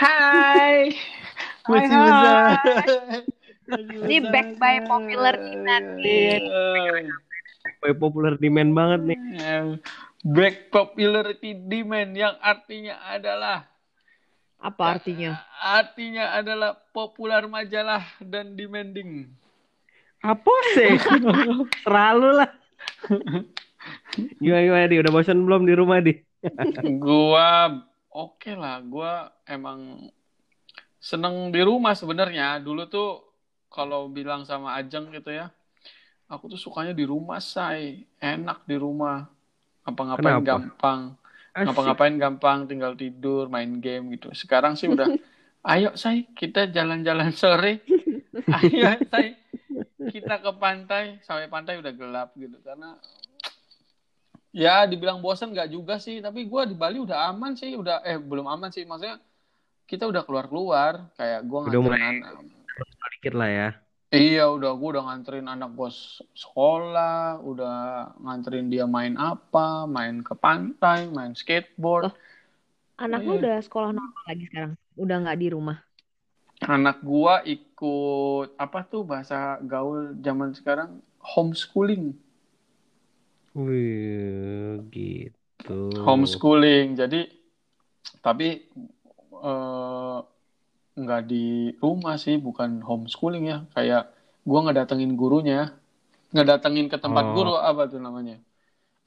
Hai. Hai, Masih bisa. Ini back by popular demand nih. Boy popular demand banget nih. Back popularity demand yang artinya adalah Apa artinya? artinya adalah populer majalah dan demanding. Apa sih? Terlalu lah. Gimana gimana di? Udah bosan belum di rumah di? gua oke lah, gua emang seneng di rumah sebenarnya. Dulu tuh kalau bilang sama Ajeng gitu ya, aku tuh sukanya di rumah say, enak di rumah. Apa-ngapain Kenapa? gampang, ngapa-ngapain gampang, tinggal tidur, main game gitu. Sekarang sih udah, ayo say kita jalan-jalan sore, ayo say kita ke pantai, sampai pantai udah gelap gitu. Karena ya dibilang bosan nggak juga sih, tapi gua di Bali udah aman sih, udah eh belum aman sih, maksudnya kita udah keluar-keluar, kayak gua Udah mulai- nganterin anak. Dikit lah ya. Iya, udah gue udah nganterin anak gue sekolah, udah nganterin dia main apa, main ke pantai, main skateboard. Oh. Anak lu Iya. udah sekolah normal lagi sekarang. Udah nggak di rumah. Anak gua ikut apa tuh bahasa gaul zaman sekarang homeschooling. Wih, gitu. Homeschooling. Jadi tapi eh, nggak di rumah sih, bukan homeschooling ya. Kayak gua ngedatengin gurunya, ngedatengin ke tempat Oh. guru apa tuh namanya?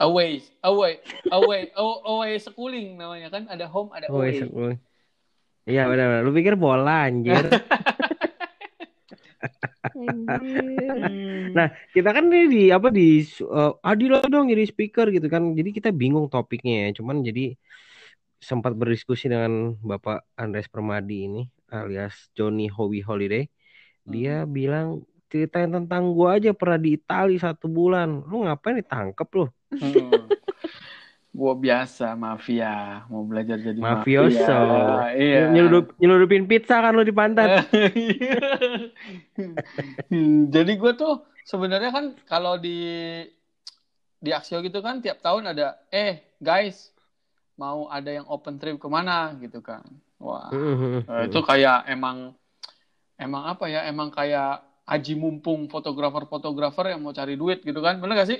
Away, away, away, aw- away schooling namanya kan. Ada home, ada away. iya, sekolah. Iya benar benar. Lu pikir bola anjir. Hmm. Nah, kita kan ini di apa di uh, Adil dong jadi speaker gitu kan. Jadi kita bingung topiknya ya. Cuman jadi sempat berdiskusi dengan Bapak Andres Permadi ini alias Johnny Howie Holiday. Dia bilang ceritain tentang gua aja pernah di Itali satu bulan. Lu ngapain ditangkep lu? Hmm. Gua biasa mafia, mau belajar jadi Mafioso. mafia. Iya. Nyeludup, nyeludupin pizza kan lu di pantat. Jadi gue tuh sebenarnya kan kalau di di Aksio gitu kan tiap tahun ada eh guys mau ada yang open trip ke mana gitu kan. Wah, eh, itu kayak emang emang apa ya? Emang kayak aji mumpung fotografer-fotografer yang mau cari duit gitu kan. Bener gak sih?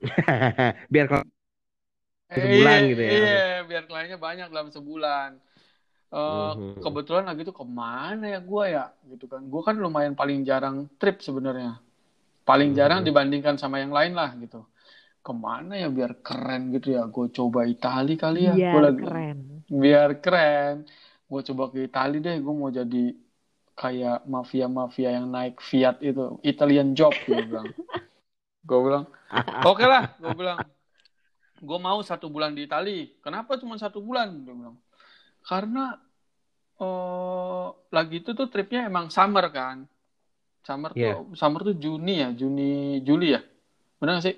Biar kalau Iya, Sebulan gitu ya. Iya, biar kliennya banyak dalam sebulan. Eh, Mhm. kebetulan lagi tuh ke mana ya gue ya? Gitu kan. Gue kan lumayan paling jarang trip sebenarnya. Paling jarang Mhm. dibandingkan sama yang lain lah gitu. Ke mana ya biar keren gitu ya? Gue coba Itali kali ya. Iya, Gua lagi keren. biar keren. Gue coba ke Itali deh. Gue mau jadi kayak mafia-mafia yang naik Fiat itu. Italian job gue bilang. Gue bilang oke lah gue bilang gue mau satu bulan di Itali. Kenapa cuma satu bulan? Dia bilang. Karena eh lagi itu tuh tripnya emang summer kan. Summer Iya. tuh summer tuh Juni ya Juni Juli ya. Benar nggak sih.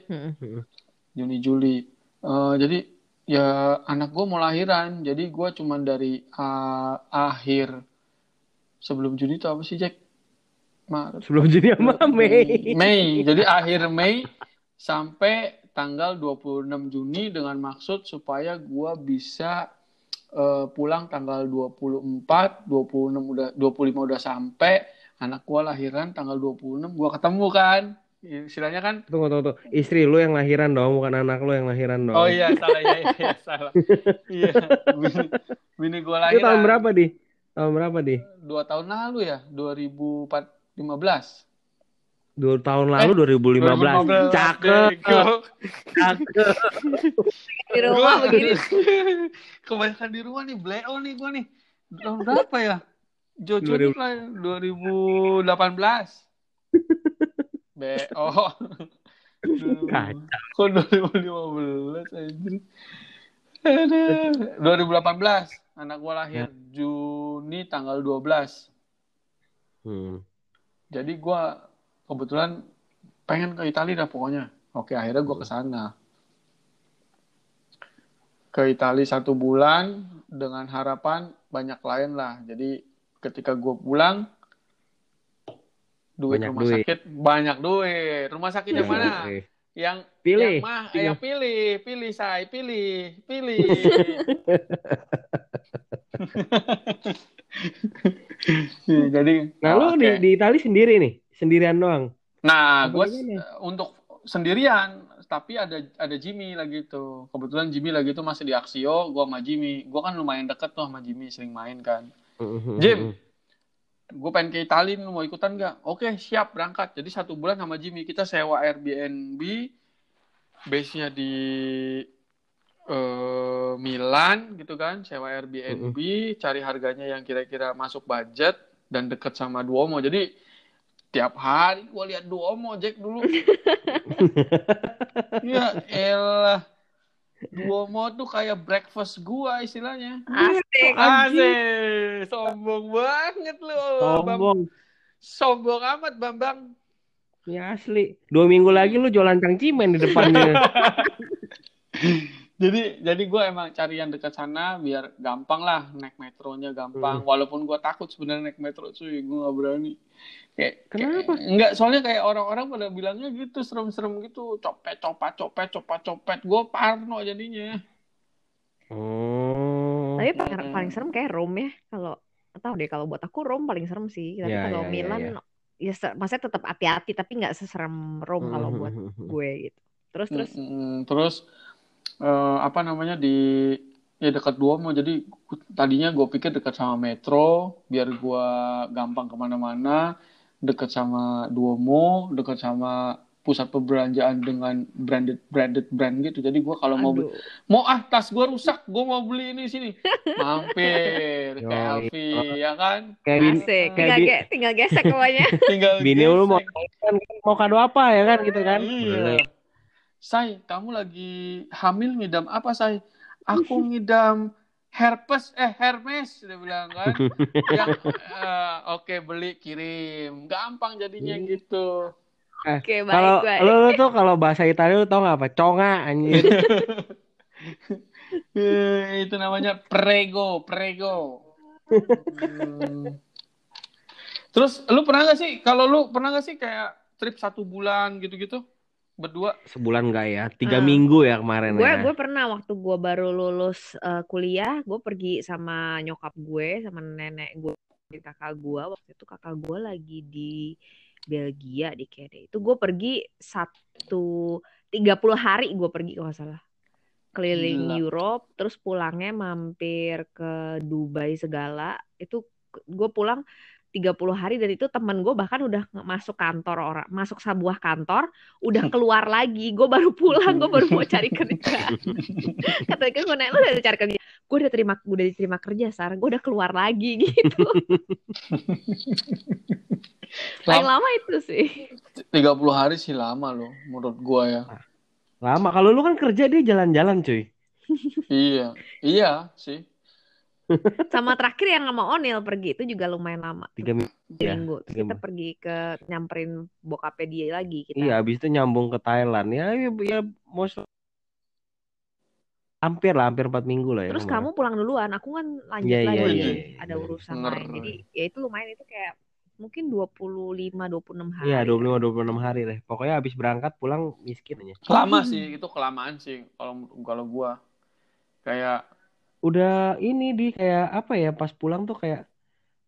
Juni Juli. Eh, jadi ya anak gue mau lahiran. Jadi gue cuman dari ah, akhir sebelum Juni itu apa sih Jack? Maret sebelum jadi sama Mei. Mei. Jadi akhir Mei sampai tanggal 26 Juni dengan maksud supaya gue bisa eh, pulang tanggal 24 26 udah 25 udah sampai anak gue lahiran tanggal 26 gue ketemu kan istilahnya kan Tunggu, tunggu, tunggu. Istri lu yang lahiran dong, bukan anak lu yang lahiran dong. Oh iya salah ya, iya, iya, salah. Iya, bini, bini gue Itu lahiran tahun berapa, Di? Tahun berapa, Di? dua tahun lalu ya, 2015. Dua tahun lalu, Eh, 2015. Cakep. bego. Cakep. Di rumah Gua- begini. Kebanyakan di rumah nih, bleo nih gue nih. Tahun berapa ya? Jojo nih 2000. lah, 2018. BO. Kacau. Kok 2015 anjir. Aduh. 2018 anak gua lahir Juni tanggal 12. Hmm. Jadi gua kebetulan pengen ke Italia dah pokoknya. Oke, akhirnya gua ke sana. Ke Italia satu bulan dengan harapan banyak klien lah. Jadi ketika gua pulang duit Banyak rumah duit. sakit banyak duit. Rumah sakit yang mana? Oke. Yang Pilih. yang mah, Pilih. yang pilih, pilih saya, pilih, pilih. Jadi Nah, lu oke. di, di Itali sendiri nih, sendirian doang. Nah, gue untuk sendirian, tapi ada ada Jimmy lagi tuh. Kebetulan Jimmy lagi tuh masih di Axio, gue sama Jimmy. Gue kan lumayan deket tuh sama Jimmy, sering main kan. Jim, gue pengen ke Itali, mau ikutan nggak? Oke, siap berangkat. Jadi satu bulan sama Jimmy kita sewa Airbnb, base-nya di eh, Milan gitu kan, sewa Airbnb, cari harganya yang kira-kira masuk budget dan deket sama Duomo. Jadi tiap hari gue lihat Duomo Jack dulu. ya elah. Duomo tuh kayak breakfast gua istilahnya. Asik. Asik, sombong banget lu. Sombong. Sombong amat Bambang. Ya asli. Dua minggu lagi lu jualan cangcimen di depannya. Jadi jadi gue emang cari yang dekat sana biar gampang lah naik metronya gampang. Hmm. Walaupun gue takut sebenarnya naik metro cuy, gue gak berani. Kayak, Kenapa? kayak- enggak, soalnya kayak orang-orang pada bilangnya gitu serem-serem gitu, copet, copat, copet, copat, copet. Gue parno jadinya. Oh. Tapi paling, Mm-mm. paling serem kayak Rome ya. Kalau tahu deh kalau buat aku Rome paling serem sih. Tapi Ya, kalau ya, ya, Milan ya. ya, se- maksudnya tetap hati-hati tapi nggak seserem Rome kalau buat gue gitu. Terus terus Mm-mm. Terus eh, apa namanya di ya dekat Duomo. Jadi tadinya gue pikir dekat sama metro, biar gue gampang ke mana-mana. Dekat sama Duomo, dekat sama pusat perbelanjaan dengan branded branded brand gitu. Jadi gue kalau mau beli, mau ah tas gue rusak, gue mau beli ini sini, mampir ke ya kan. Kayak Tinggal, ge- tinggal gesek bawahnya. Tinggal bini lu mau kan, mau kado apa ya kan gitu kan? Iya. Say, kamu lagi hamil ngidam apa, Say? Aku ngidam herpes, eh Hermes, dia bilang kan. Yang, eh, oke beli kirim, gampang jadinya gitu. Oke, baik, Kalau baik. lu, lu tuh kalau bahasa Italia lu tau gak apa? Conga anjir. Eh, itu namanya prego, prego. Hmm. Terus, lu pernah gak sih? Kalau lu pernah gak sih kayak trip satu bulan gitu-gitu berdua? Sebulan gak ya? Tiga Ah. minggu ya kemarin gue ya. gue pernah waktu gue baru lulus eh, kuliah gue pergi sama nyokap gue sama nenek gue di kakak gue waktu itu kakak gue lagi di Belgia di kayaknya itu gue pergi satu 30 hari gue pergi kalau nggak salah keliling Gila. Europe terus pulangnya mampir ke Dubai segala itu gue pulang 30 hari dan itu temen gue bahkan udah masuk kantor orang masuk sebuah kantor udah keluar lagi gue baru pulang gue baru mau cari kerja kata kan gue nanya lu udah cari kerja gue udah terima udah diterima kerja sar gue udah keluar lagi gitu paling Lama, lama itu sih 30 hari sih lama loh, menurut gua ya. Lama. Kalau lu kan kerja dia jalan-jalan cuy. Iya, iya sih. Sama terakhir yang sama Onil pergi itu juga lumayan lama Tiga minggu. Ya, minggu terus tiga kita minggu. pergi ke nyamperin bokapnya dia lagi kita Iya, habis itu nyambung ke Thailand. Ya, ya, ya most hampir lah, hampir empat minggu lah ya. terus kemarin. kamu pulang duluan aku kan lanjut Iya, iya, lagi iya, ada iya. urusan Ngeri. lain jadi ya itu lumayan itu kayak mungkin 25 26 hari Iya, 25 26 hari deh. Pokoknya habis berangkat pulang miskin aja. Lama sih, itu kelamaan sih kalau kalau gua. Kayak Udah ini di kayak apa ya pas pulang tuh kayak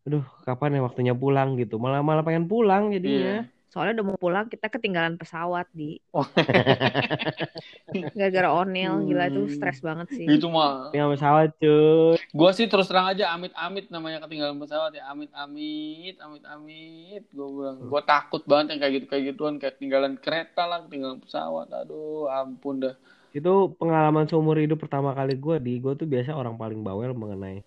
aduh kapan ya waktunya pulang gitu. Malah malah pengen pulang iya. jadinya. soalnya udah mau pulang kita ketinggalan pesawat di Oh. gara-gara Onil gila itu Hmm. stres banget sih Itu mah Tinggal pesawat cuy. gua sih terus terang aja amit-amit namanya ketinggalan pesawat ya amit-amit amit-amit gua bilang gua takut banget yang kayak gitu kayak gituan kayak ketinggalan kereta lah ketinggalan pesawat aduh ampun dah Itu pengalaman seumur hidup pertama kali gue di gue tuh biasa orang paling bawel mengenai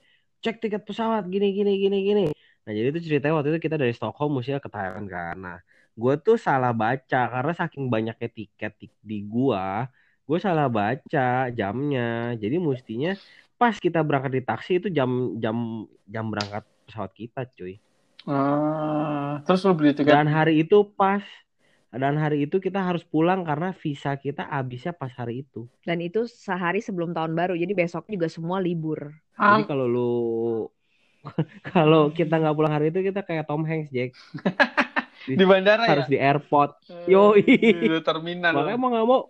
cek tiket pesawat gini gini gini gini. Nah jadi itu ceritanya waktu itu kita dari Stockholm mestinya ke Thailand kan. Nah gue tuh salah baca karena saking banyaknya tiket di, di gua, gue salah baca jamnya. Jadi mestinya pas kita berangkat di taksi itu jam jam jam berangkat pesawat kita cuy. ah terus lu beli tiket Dan hari itu pas dan hari itu kita harus pulang karena visa kita habisnya pas hari itu. dan itu sehari sebelum tahun baru jadi besok juga semua libur Jadi Ah, kalau lu kalau kita nggak pulang hari itu kita kayak Tom Hanks Jack. Di bandara harus ya? di airport. Eh, Yoi. Di terminal. Makanya mau nggak mau,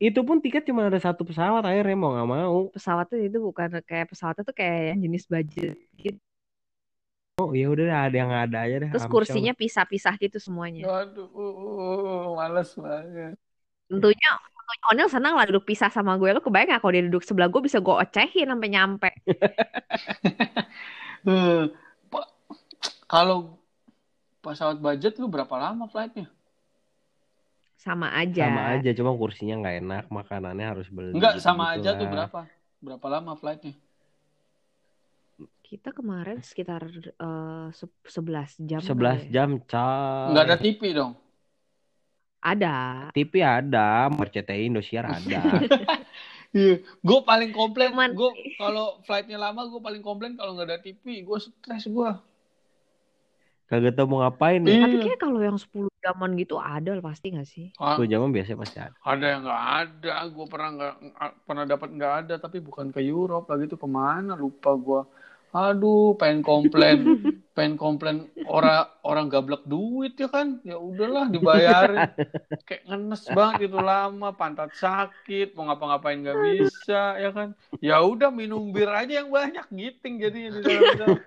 itu pun tiket cuma ada satu pesawat akhirnya mau nggak mau. Pesawatnya itu bukan kayak pesawatnya tuh kayak yang jenis budget gitu. Oh ya udah ada yang ada aja deh. Terus kursinya pisah-pisah gitu semuanya. Waduh, uh, males banget. Tentunya Onel senang lah duduk pisah sama gue. Lo kebayang gak kalau dia duduk sebelah gue bisa gue ocehin sampai nyampe. Pak, kalau pesawat budget lu berapa lama flightnya? Sama aja. Sama aja, cuma kursinya nggak enak, makanannya harus beli. Enggak, gitu-gitu sama aja tuh berapa? Berapa lama flightnya? Kita kemarin sekitar eh, se- 11 jam. 11 kali ya. jam, coy. Enggak ada TV dong. Ada. TV ada, RCTI Indosiar ada. Iya, gue paling komplain. Cuman- Gue kalau flightnya lama, gue paling komplain kalau nggak ada TV. Gue stres gue. Kagak tau mau ngapain ya. Iya. Tapi kayak kalau yang 10 jaman gitu ada lah pasti gak sih? Ah, Tuh jaman biasanya pasti ada. ada yang nggak ada. Gue pernah nggak pernah dapat nggak ada. Tapi bukan ke Europe lagi tuh ke mana? Lupa gue. Aduh, pengen komplain, pengen komplain orang orang gablek duit ya kan? Ya udahlah dibayarin. Kayak ngenes banget itu lama, pantat sakit, mau ngapa-ngapain nggak bisa ya kan? Ya udah minum bir aja yang banyak giting jadinya di dalam.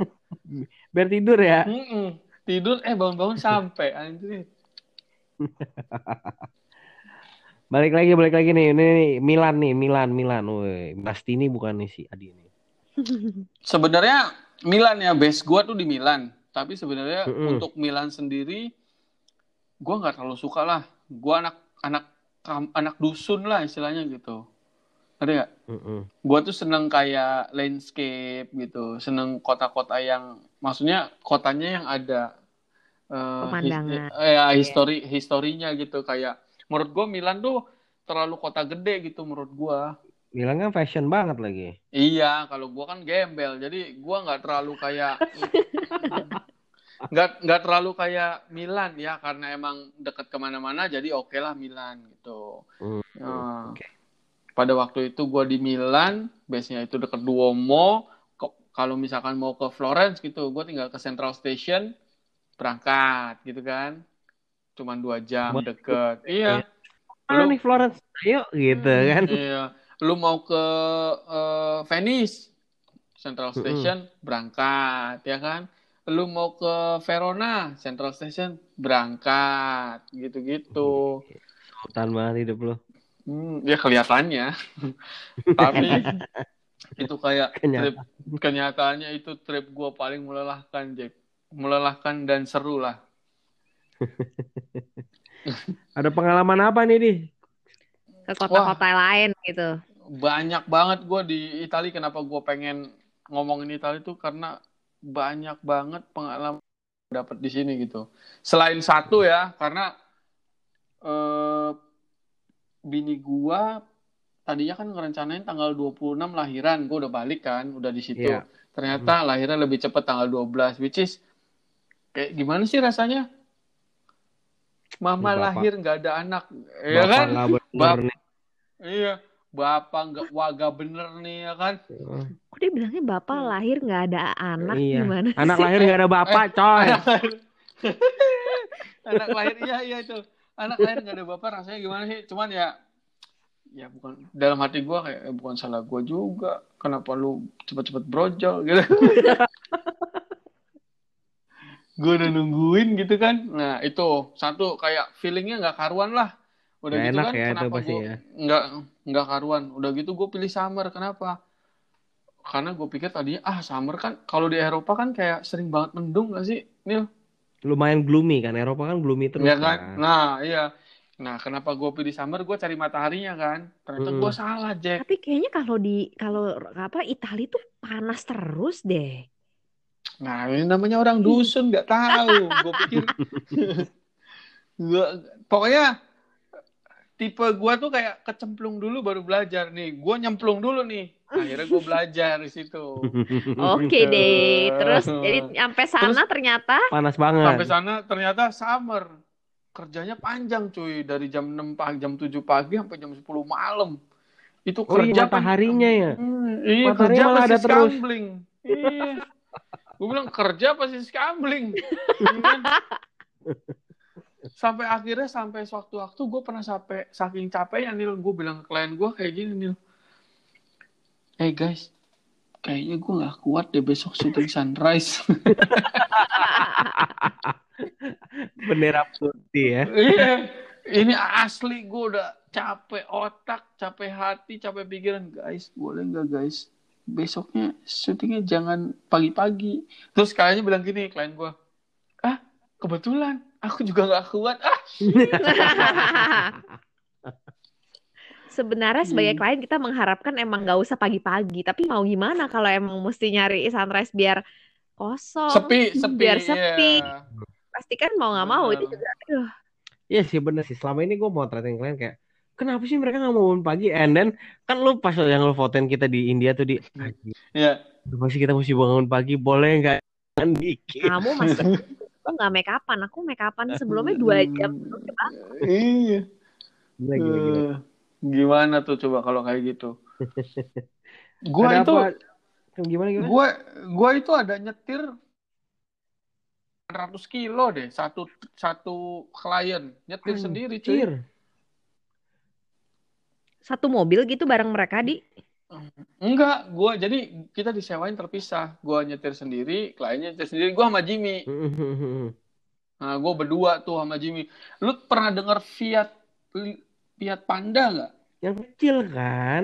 Biar tidur ya. Mm-mm. Tidur eh bangun-bangun sampai anjir. Balik lagi, balik lagi nih. Ini Milan nih, Milan, Milan. Woi, pasti ini bukan nih si Adi nih. Sebenarnya Milan ya base gua tuh di Milan. Tapi sebenarnya Mm-mm. untuk Milan sendiri gua nggak terlalu suka lah. Gua anak anak anak dusun lah istilahnya gitu. Ada nggak? Mm-mm. Gua tuh seneng kayak landscape gitu, seneng kota-kota yang maksudnya kotanya yang ada his- Pemandangan. eh, ya, histori historinya gitu kayak menurut gua Milan tuh terlalu kota gede gitu menurut gua. Kan fashion banget lagi. Iya, kalau gua kan gembel, jadi gua nggak terlalu kayak nggak nggak terlalu kayak Milan ya, karena emang deket ke mana-mana, jadi oke lah Milan gitu. Hmm, Nah, oke. Pada waktu itu gua di Milan, base-nya itu deket Duomo. Kalau misalkan mau ke Florence gitu, gua tinggal ke Central Station, berangkat gitu kan. Cuman dua jam deket. Iya. Mana Lu- nih Florence? Ayo gitu Hmm. kan. Iya, lu mau ke eh, Venice, Central. Station, berangkat, ya kan? Lu mau ke Verona, Central Station, berangkat, gitu-gitu. Sultan banget hidup lu. Hmm, ya kelihatannya. Tapi itu kayak Kenyataan. trip, kenyataannya itu trip gua paling melelahkan, Jack. Melelahkan dan seru lah. Ada pengalaman apa nih, Di? Ke kota-kota lain gitu. banyak banget gue di Italia kenapa gue pengen ngomongin Italia itu karena banyak banget pengalaman dapat di sini gitu. Selain satu ya karena eh, bini gua tadinya kan ngerencanain tanggal 26 lahiran gue udah balik kan udah di situ. Iya. ternyata lahirnya lebih cepet tanggal 12 which is kayak gimana sih rasanya? Mama Bapak- lahir nggak ada anak ya Bapak kan? nggak bener Bap- nih. Iya, bapak nggak waga bener nih ya kan? Kok dia bilangnya bapak lahir nggak ada anak Iya. gimana Anak sih? lahir nggak ada bapak, coy. Anak lahir, anak lahir iya iya itu. Anak lahir nggak ada bapak rasanya gimana sih? Cuman ya, ya bukan dalam hati gua kayak eh, bukan salah gua juga. Kenapa lu cepet-cepet brojol gitu? gue udah nungguin gitu kan. Nah itu satu kayak feelingnya nggak karuan lah. Udah gitu enak kan ya itu kenapa pasti gue ya. nggak nggak karuan. Udah gitu gue pilih summer. Kenapa? Karena gue pikir tadinya ah summer kan kalau di Eropa kan kayak sering banget mendung gak sih, Nil? Lumayan gloomy kan, Eropa kan gloomy terus Iya kan? kan. Nah iya. Nah kenapa gue pilih summer? Gue cari mataharinya kan. Ternyata Mm-mm. gue salah Jack. Tapi kayaknya kalau di kalau apa Italia tuh panas terus deh. Nah ini namanya orang dusun nggak tahu. Gue pikir. gua, pokoknya tipe gue tuh kayak kecemplung dulu baru belajar nih. Gue nyemplung dulu nih. Akhirnya gue belajar di situ. Oke deh. Terus jadi sampai sana Terus- ternyata Panas banget. Sampai sana ternyata summer. Kerjanya panjang cuy, dari jam 6 pagi, jam 7 pagi sampai jam 10 malam. Itu Oh iya, kerja pan- mataharinya ya. Hmm, iya, Matahari kerja malah ada terus. Iya. Gue bilang kerja pasti scambling. Sampai akhirnya sampai sewaktu-waktu gue pernah sampai saking capeknya Nil. Gue bilang ke klien gue kayak gini Nil. Eh guys kayaknya gue nggak kuat deh besok syuting sunrise. Bendera putih ya. iya. Ini asli gue udah capek otak capek hati capek pikiran. Guys boleh nggak guys? Besoknya syutingnya jangan pagi-pagi. Terus kayaknya bilang gini klien gue ah kebetulan aku juga nggak kuat ah Sebenarnya sebagai Hmm. klien kita mengharapkan emang nggak usah pagi-pagi, tapi mau gimana kalau emang mesti nyari sunrise biar kosong, sepi sepi biar sepi. iya. Pasti kan mau nggak mau itu juga. Aduh, Iya sih bener sih. Selama ini gue mau teratin kalian kayak kenapa sih mereka nggak mau bangun pagi? And then kan lu pas yang lu votein kita di India tuh di "Anjing, Iya. kenapa sih kita mesti bangun pagi? Boleh nggak? Kan dikit. kamu masih Gua nggak make upan, aku make upan sebelumnya dua jam. Iya. Gila, gila, gila. Eh, Gimana tuh coba kalau kayak gitu? Gua Ada itu apa? Gimana gimana? gua gua itu ada nyetir 100 kilo deh satu satu klien nyetir sendiri cuy. Anjir. Satu mobil gitu bareng mereka di. Enggak, gua jadi kita disewain terpisah. Gua nyetir sendiri, kliennya nyetir sendiri. Gua sama Jimmy. Nah, gua berdua tuh sama Jimmy. Lu pernah dengar Fiat Fiat Panda nggak? Yang kecil kan?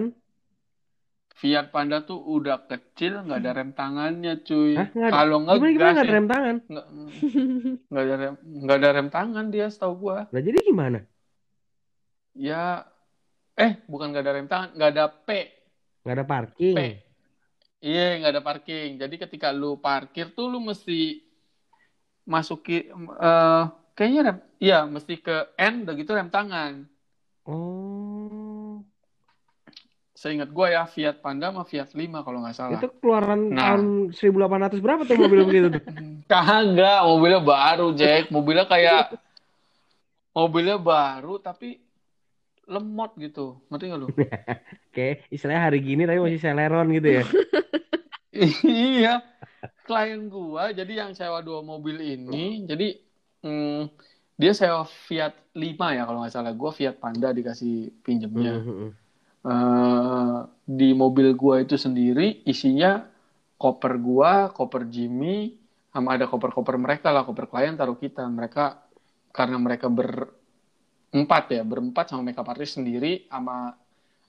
Fiat Panda tuh udah kecil, nggak ada rem tangannya, cuy. Hah? Nggak Kalau Gimana gimana nggak ada rem tangan? nggak ada rem nggak ada rem tangan dia, setahu gua. Nah jadi gimana? Ya, eh bukan nggak ada rem tangan, nggak ada P, Nggak ada parking. P. Iya, nggak ada parking. Jadi ketika lu parkir tuh lu mesti masuki, eh kayaknya rem, iya mesti ke N, udah gitu rem tangan. Oh. Seingat gua ya Fiat Panda sama Fiat 5 kalau nggak salah. Itu keluaran Nah. tahun 1800 berapa tuh mobil begitu tuh? Kagak, mobilnya baru, Jack. Mobilnya kayak mobilnya baru tapi lemot gitu. Ngerti gak lu? Kayak istilahnya hari gini tapi masih seleron gitu ya. iya. Klien gua jadi yang sewa dua mobil ini, jadi hmm, dia sewa Fiat 5 ya kalau nggak salah. Gua Fiat Panda dikasih pinjemnya. Eh, di mobil gua itu sendiri isinya koper gua, koper Jimmy, sama ada koper-koper mereka lah, koper klien taruh kita. Mereka karena mereka berempat ya, berempat sama makeup artist sendiri, sama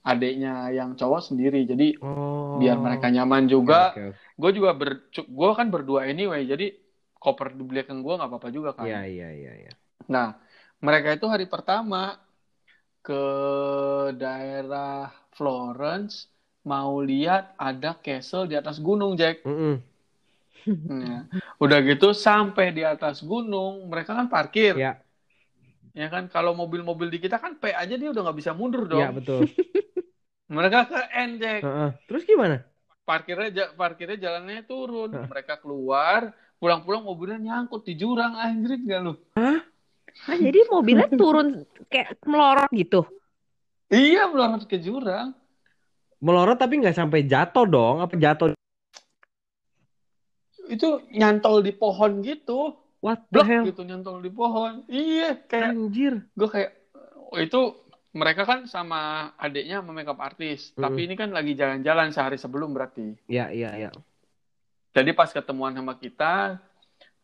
adiknya yang cowok sendiri. Jadi Oh. biar mereka nyaman juga. Oke. Gue juga ber, gue kan berdua anyway, jadi koper di belakang gue nggak apa-apa juga kan. Iya iya iya iya. Nah, mereka itu hari pertama ke daerah Florence mau lihat ada castle di atas gunung, Jack. Mm-mm. Nah, udah gitu sampai di atas gunung, mereka kan parkir. Ya, Ya kan, kalau mobil-mobil di kita kan P aja dia udah nggak bisa mundur dong. ya betul. Mereka ke N, Jack. Heeh. Terus gimana? Parkirnya ja- parkirnya jalannya turun. Hah? Mereka keluar, pulang-pulang mobilnya nyangkut di jurang, anjrit nggak lu? Ah, jadi mobilnya turun kayak melorot gitu. Iya, melorot ke jurang. Melorot tapi nggak sampai jatuh dong? Apa jatuh? Itu nyantol di pohon gitu. What the blok hell? gitu nyantol di pohon iya kayak Anjir. gue kayak oh, itu mereka kan sama adiknya sama makeup artis tapi ini kan lagi jalan-jalan sehari sebelum berarti Ya iya iya. jadi pas ketemuan sama kita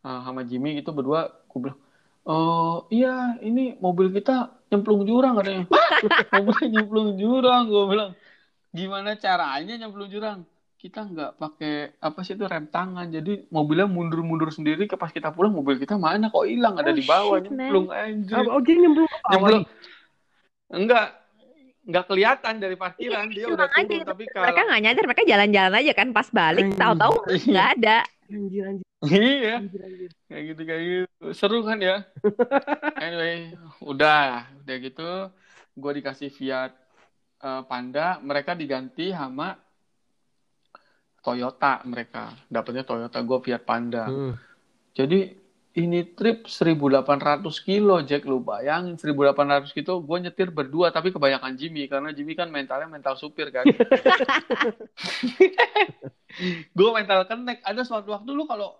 eh, sama Jimmy gitu berdua gue bilang oh iya ini mobil kita nyemplung jurang katanya "Hah? mobilnya nyemplung jurang gue bilang gimana caranya nyemplung jurang kita nggak pakai apa sih itu rem tangan. Jadi mobilnya mundur-mundur sendiri ke pas kita pulang mobil kita mana kok hilang? Ada Oh, di bawah shit, nyemplung anjir. Ah, Oh jadi nyemplung nyemplung. enggak enggak kelihatan dari parkiran Iya, dia udah aja turun itu. tapi Mereka kalau nggak nyadar, mereka jalan-jalan aja kan pas balik, tahu-tahu Iya. nggak ada. Anjir anjir. Iya. Anjir anjir. kayak gitu kayak gitu. Seru kan ya? Anyway udah udah gitu. Gue dikasih Fiat eh, Panda mereka diganti sama Toyota mereka. Dapatnya Toyota gue Fiat Panda. Hmm. jadi ini trip 1800 kilo Jack. Lu bayangin 1800 kilo gue nyetir berdua tapi kebanyakan Jimmy. Karena Jimmy kan mentalnya mental supir kan? Gue mental connect ada suatu waktu lu kalau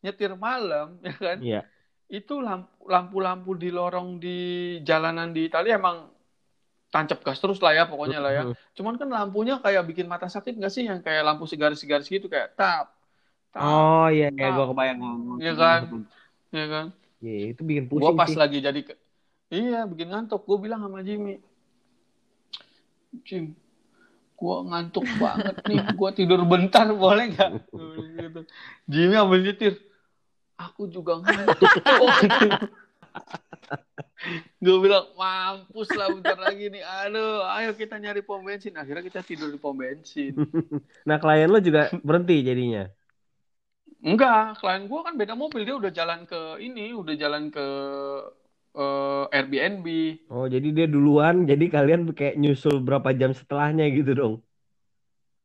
nyetir malam ya kan? Iya. itu lamp- lampu-lampu di lorong di jalanan di Italia emang tancap gas terus lah ya pokoknya lah ya. Cuman kan lampunya kayak bikin mata sakit nggak sih yang kayak lampu segaris-segaris gitu kayak tap, tap, Oh iya, iya tap. gue kebayang. Iya kan? ya kan? Iya, itu bikin Gua pusing pas sih. lagi jadi iya bikin ngantuk. Gue bilang sama Jimmy, Jim, gua ngantuk banget nih. Gua tidur bentar boleh nggak? Gua gitu. Jimmy ambil nyetir. Aku juga ngantuk. Gue bilang mampus lah bentar lagi nih. Aduh, ayo kita nyari pom bensin. Akhirnya kita tidur di pom bensin. Nah, klien lo juga berhenti jadinya. Enggak, klien gue kan beda mobil. Dia udah jalan ke ini, udah jalan ke eh, Airbnb. Oh, jadi dia duluan, jadi kalian kayak nyusul berapa jam setelahnya gitu dong.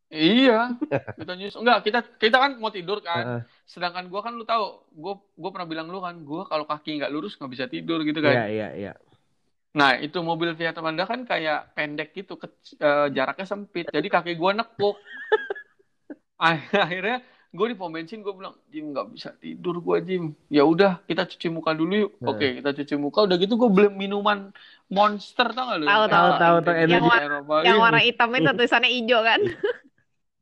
Iya, kita nyusul. Enggak, kita kita kan mau tidur kan. Sedangkan gua kan lu tahu, gua gua pernah bilang lu kan, gua kalau kaki nggak lurus nggak bisa tidur gitu Iya, kan. iya, iya. Nah, itu mobil Fiat Panda kan kayak pendek gitu, ke- eh, jaraknya sempit. Jadi kaki gua nekuk. Akhirnya gue di pom bensin gue bilang, Jim nggak bisa tidur gua Jim. Ya udah, kita cuci muka dulu yuk. Nah. Oke, kita cuci muka. Udah gitu gue beli minuman Monster tau gak lu? Tahu, Yang tahu, tahu, tahu, energi energi. Eropa. Yang Iya. warna hitam itu tulisannya hijau kan?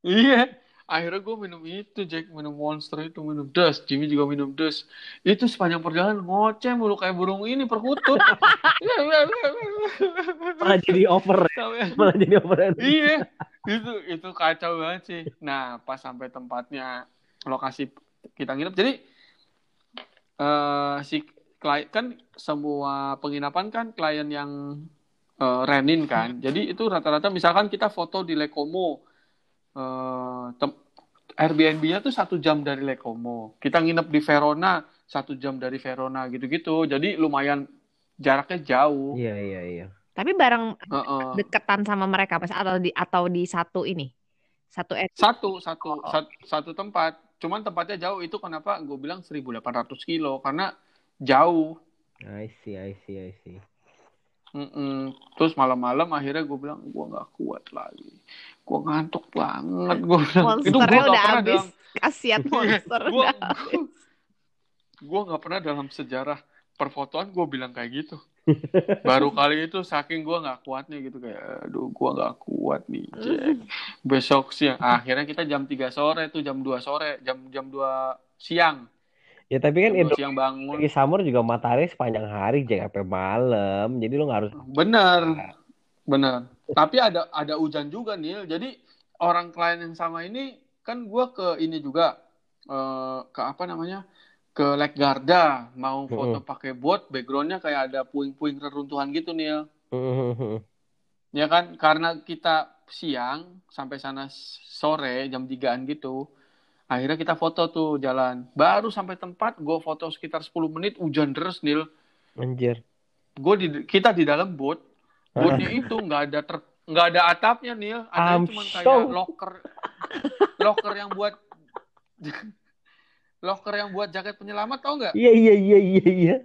Iya. Akhirnya gue minum itu, Jack. Minum Monster itu, minum Dus. Jimmy juga minum Dus. Itu sepanjang perjalanan ngoceh mulu kayak burung ini perkutut. Malah jadi over ya. Malah jadi over. iya. Itu itu kacau banget sih. Nah, pas sampai tempatnya lokasi kita nginep. Jadi eh si klien kan semua penginapan kan klien yang eh, renin kan. Jadi itu rata-rata misalkan kita foto di Lekomo eh, tem- Airbnb-nya tuh satu jam dari Lekomo. Kita nginep di Verona satu jam dari Verona gitu-gitu. Jadi lumayan jaraknya jauh. Iya, iya, iya. Tapi bareng Heeh. deketan sama mereka pas atau di atau di satu ini. Satu eh Satu, satu, Oh. satu, satu tempat. Cuman tempatnya jauh itu kenapa gue bilang 1800 kilo karena jauh. I see, I see, I see. Mm-mm. Terus malam-malam akhirnya gue bilang gue nggak kuat lagi. Gue ngantuk banget. Gue bilang itu gue udah pernah habis. dalam Kasihan monster gue udah habis. gue nggak pernah dalam sejarah perfotoan gue bilang kayak gitu. Baru kali itu saking gue nggak kuatnya gitu kayak aduh gue nggak kuat nih Jack. Besok siang akhirnya kita jam 3 sore tuh jam 2 sore jam jam 2 siang Ya tapi kan jam 2 Indo siang bangun. lagi summer juga matahari sepanjang hari sampai malam. Jadi lo nggak harus bener bener. Tapi ada ada hujan juga Nil. Jadi orang klien yang sama ini kan gue ke ini juga eh, ke apa namanya ke Lake Garda. Mau foto pakai boat backgroundnya kayak ada puing-puing reruntuhan gitu Nil. Ya kan? Karena kita siang sampai sana sore jam 3an gitu akhirnya kita foto tuh jalan baru sampai tempat gue foto sekitar 10 menit hujan deras Nil Anjir. gue di kita di dalam boat boatnya itu nggak ada ter nggak ada atapnya Nil ada cuma so- kayak locker locker yang buat locker yang buat jaket penyelamat tau nggak Iya, iya, iya, iya, iya.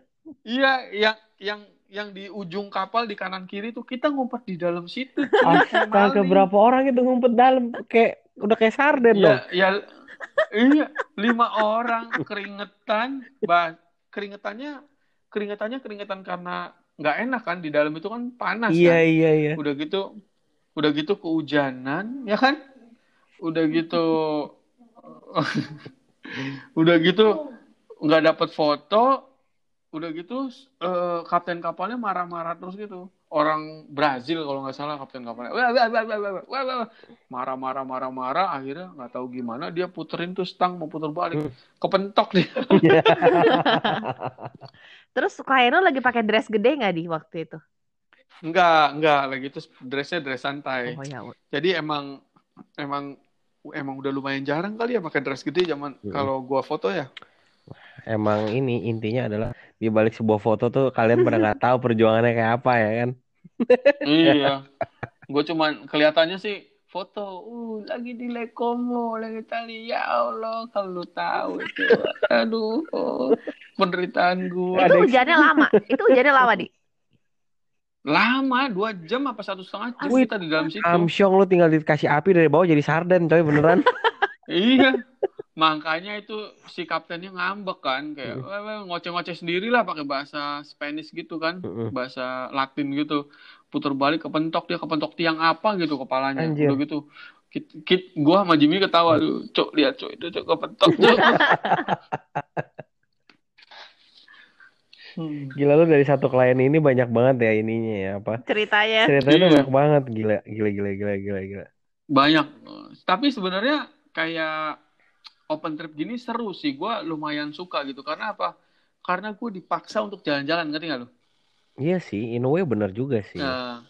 iya yang yang yang di ujung kapal di kanan kiri tuh kita ngumpet di dalam situ Astaga, maling. berapa orang itu ngumpet dalam kayak udah kayak sarden dong. ya ya iya lima orang keringetan bah keringetannya keringetannya keringetan karena nggak enak kan di dalam itu kan panas Iya, kan. iya, iya. udah gitu udah gitu kehujanan ya kan? Udah gitu udah gitu nggak dapet foto udah gitu eh, kapten kapalnya marah-marah terus gitu orang Brazil kalau nggak salah kapten kapalnya Wah, wah, wah, wah, wah, wah, wah. marah-marah marah-marah akhirnya nggak tahu gimana dia puterin tuh stang mau puter balik kepentok dia Terus lo lagi pakai dress gede nggak di waktu itu? enggak enggak lagi itu dressnya dress santai Oh ya. Jadi emang emang emang udah lumayan jarang kali ya pakai dress gede zaman Mm. kalau gua foto ya. Emang ini intinya adalah di balik sebuah foto tuh kalian pada nggak tahu perjuangannya kayak apa ya kan? Iya. Gue cuman kelihatannya sih foto, uh lagi di Lekomo, lagi tali ya Allah kalau lu tahu itu, aduh oh, penderitaan gua. Itu hujannya lama. Itu hujannya lama di. Lama dua jam apa satu setengah jam Wih, kita di dalam situ. Amsyong lu tinggal dikasih api dari bawah jadi sarden coy beneran. Iya. Makanya itu si kaptennya ngambek kan kayak Mm. "Weh, weh, ngoceh-ngoceh sendiri lah pakai bahasa Spanish gitu kan Mm-mm. bahasa Latin gitu putar balik kepentok dia kepentok tiang apa gitu kepalanya Anjir. udah gitu kit, kit gua sama Jimmy ketawa tuh cok lihat cok itu cok kepentok cok Hmm. Gila lu dari satu klien ini banyak banget ya ininya ya apa? Ceritanya. Ceritanya tuh Iya. banyak banget gila gila gila gila gila gila. banyak tapi sebenarnya kayak open trip gini seru sih gua lumayan suka gitu karena apa karena gue dipaksa untuk jalan-jalan ngerti nggak lu Iya sih, in a way bener juga sih. Nah,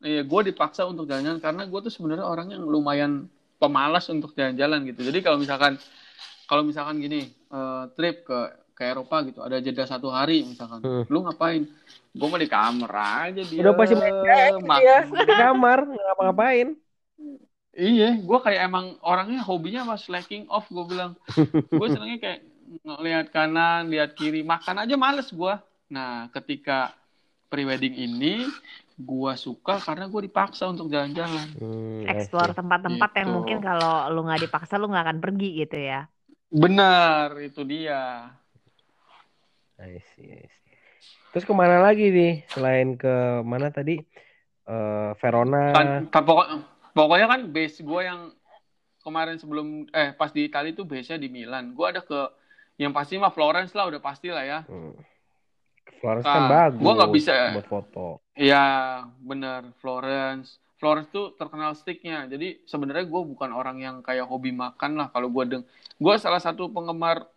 iya, gue dipaksa untuk jalan-jalan karena gue tuh sebenarnya orang yang lumayan pemalas untuk jalan-jalan gitu. Jadi kalau misalkan kalau misalkan gini eh, trip ke ke Eropa gitu, ada jeda satu hari misalkan, Hmm. lu ngapain? Gue mau di kamar aja dia. Udah pasti main mak- dia di kamar nggak ngapa-ngapain. Iya, gue kayak emang orangnya hobinya pas slacking off gue bilang. gue senengnya kayak ngelihat kanan, lihat kiri, makan aja males gue. Nah, ketika prewedding ini gue suka karena gue dipaksa untuk jalan-jalan. Hmm, I Explore see. tempat-tempat yang Gitu. mungkin kalau lu nggak dipaksa lu nggak akan pergi gitu ya. Benar, itu dia. I see, I see. Terus ke mana lagi nih selain ke mana tadi? Eh, Verona. Kan, kan pokok- pokoknya kan base gue yang kemarin sebelum eh pas di Italia tuh base-nya di Milan. Gue ada ke yang pasti mah Florence lah udah pasti lah ya. Hmm. Florence kan Ah, bagus. gua nggak bisa- buat foto. Iya, benar Florence. Florence tuh terkenal steaknya. Jadi sebenarnya gue bukan orang yang kayak hobi makan lah. Kalau gue deng, gue salah satu penggemar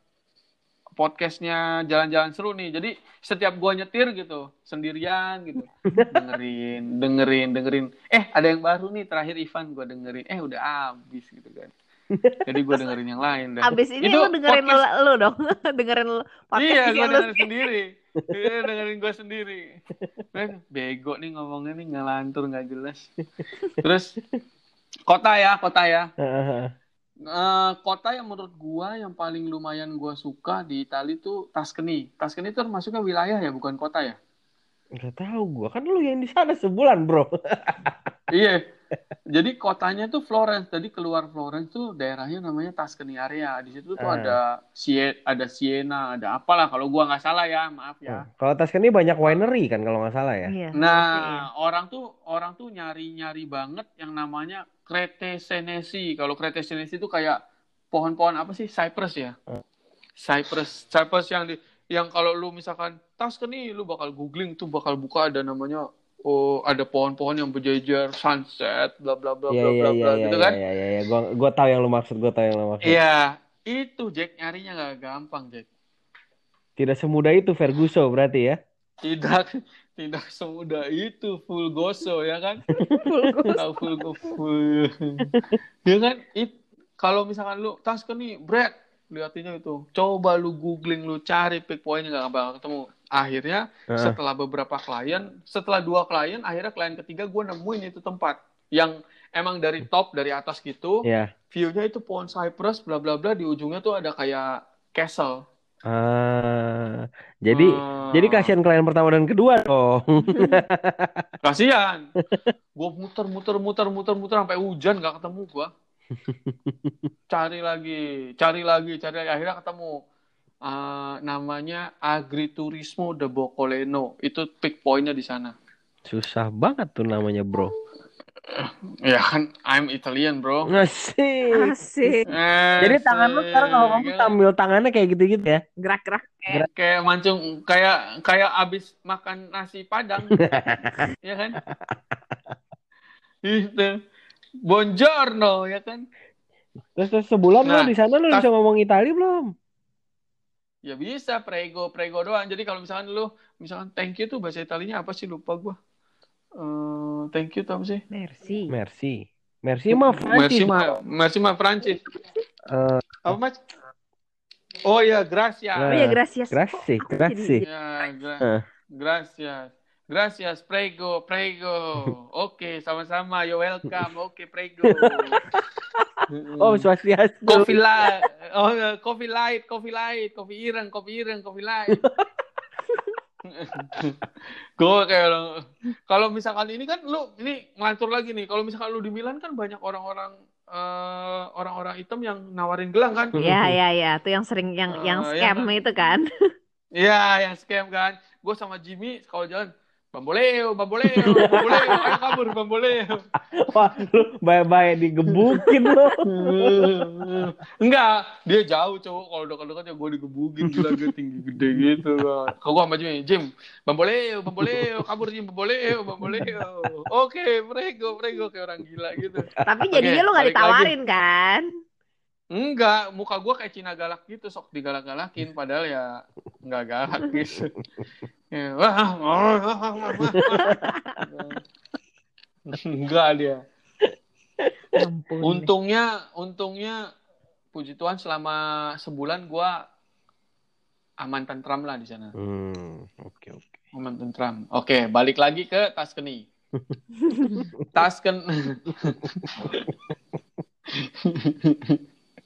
podcastnya jalan-jalan seru nih. Jadi setiap gue nyetir gitu sendirian gitu, dengerin, dengerin, dengerin. Eh ada yang baru nih terakhir Ivan gue dengerin. Eh udah habis gitu kan. Jadi gue dengerin yang lain dah. Abis ini Itu lu dengerin lu, podcast- lu dong. dengerin podcast Iya, gue lu dengerin sendiri. Iya, dengerin gue sendiri. Eh, bego nih ngomongnya nih ngelantur nggak jelas. Terus kota ya, kota ya. Eh, kota yang menurut gua yang paling lumayan gua suka di Italia tuh Tuscany. Tuscany itu termasuknya wilayah ya, bukan kota ya? Gak tahu gua kan lu yang di sana sebulan bro. Iya. Jadi kotanya tuh Florence. Jadi keluar Florence tuh daerahnya namanya Tuscany area. Di situ tuh Ah. ada Sie ada Siena, ada apalah kalau gua nggak salah ya, maaf ya. Kalau Tuscany banyak winery kan kalau nggak salah ya. Iya. Nah, orang tuh orang tuh nyari-nyari banget yang namanya Crete Senesi. Kalau Crete Senesi itu kayak pohon-pohon apa sih? Cypress ya. Hmm. Cypress, Cypress yang di yang kalau lu misalkan Tuscany lu bakal googling tuh bakal buka ada namanya oh ada pohon-pohon yang berjejer sunset bla bla bla Iya bla iya bla iya bla iya gitu iya kan. iya iya. Gua gua tahu yang lu maksud, gua tahu yang lu maksud. Iya, itu Jack nyarinya nggak gampang Jack. Tidak semudah itu Ferguson berarti ya. Tidak tidak semudah itu full goso ya kan. Full go full. ya kan? It, kalau misalkan lu tas kan nih, Brad, liatinnya itu. Coba lu googling, lu cari pick point-nya nggak bakal ketemu. Akhirnya Heeh. setelah beberapa klien, setelah dua klien, akhirnya klien ketiga gue nemuin itu tempat yang emang dari top dari atas gitu, Ya. view-nya itu pohon cypress, bla bla bla, di ujungnya tuh ada kayak castle. Ah, jadi Ah. jadi kasihan klien pertama dan kedua dong. Kasihan. gue muter muter muter muter muter sampai hujan nggak ketemu gue. Cari lagi, cari lagi, cari lagi. Akhirnya ketemu. Ah, namanya Agriturismo de Boccoleno. Itu pick point-nya di sana. Susah banget tuh namanya, Bro. Ya kan, I'm Italian bro. Ngasih. Asik. Eh, Jadi tangan lu sekarang kalau kan? sambil tangannya kayak gitu-gitu ya. Gerak-gerak kayak kayak mancung kayak kayak abis makan nasi padang ya kan itu buongiorno ya kan Terus, terus sebulan Nah, lu di sana lu tas- bisa ngomong Itali belum? Ya bisa prego prego doang jadi kalau misalkan lu misalkan thank you tuh bahasa Italinya apa sih lupa gua Eh, thank you tuh apa sih Merci. Merci. Merci mah merci Prancis. ma merci ma Prancis Eh, apa mas oh ya gracias Oh iya, gracias. Grazie. jadi- Ya, gra- Eh. gracias. Gracias, prego, prego. Oke, sama-sama. You're welcome. Oke, prego. Oh, swastiastu. coffee light. Oh, coffee light, coffee light, coffee ireng, coffee ireng, coffee light. Gue kayak orang- kalau misalkan ini kan lu ini ngelantur lagi nih. Kalau misalkan lu di Milan kan banyak orang-orang eh, orang-orang orang hitam yang nawarin gelang kan? Iya, iya, iya. Itu yang sering yang yang Eh, ya scam kan? itu kan. Iya, yang scam kan. Gue sama Jimmy kalau jalan, Bamboleo, Bamboleo, Bamboleo, ayo kabur, Bamboleo. Wah, lu baik-baik digebukin lu. Enggak, dia jauh cowok. Kalau dekat-dekat ya gue digebukin gila gue tinggi gede gitu. Kalau gue sama Jimmy, Jim, Bamboleo, Bamboleo, kabur Jim, Bamboleo, Bamboleo. Oke, prego, prego kayak orang gila gitu. Tapi jadinya lu nggak balik lagi. ditawarin kan? Enggak, muka gue kayak Cina galak gitu, sok digalak-galakin. Padahal ya nggak galak gitu. Ya. Enggak dia. Ampun. Untungnya, untungnya puji Tuhan selama sebulan gue aman tentram lah di sana. Hmm, oke oke. Aman tentram. Oke, balik lagi ke Tuscany. Tuscan.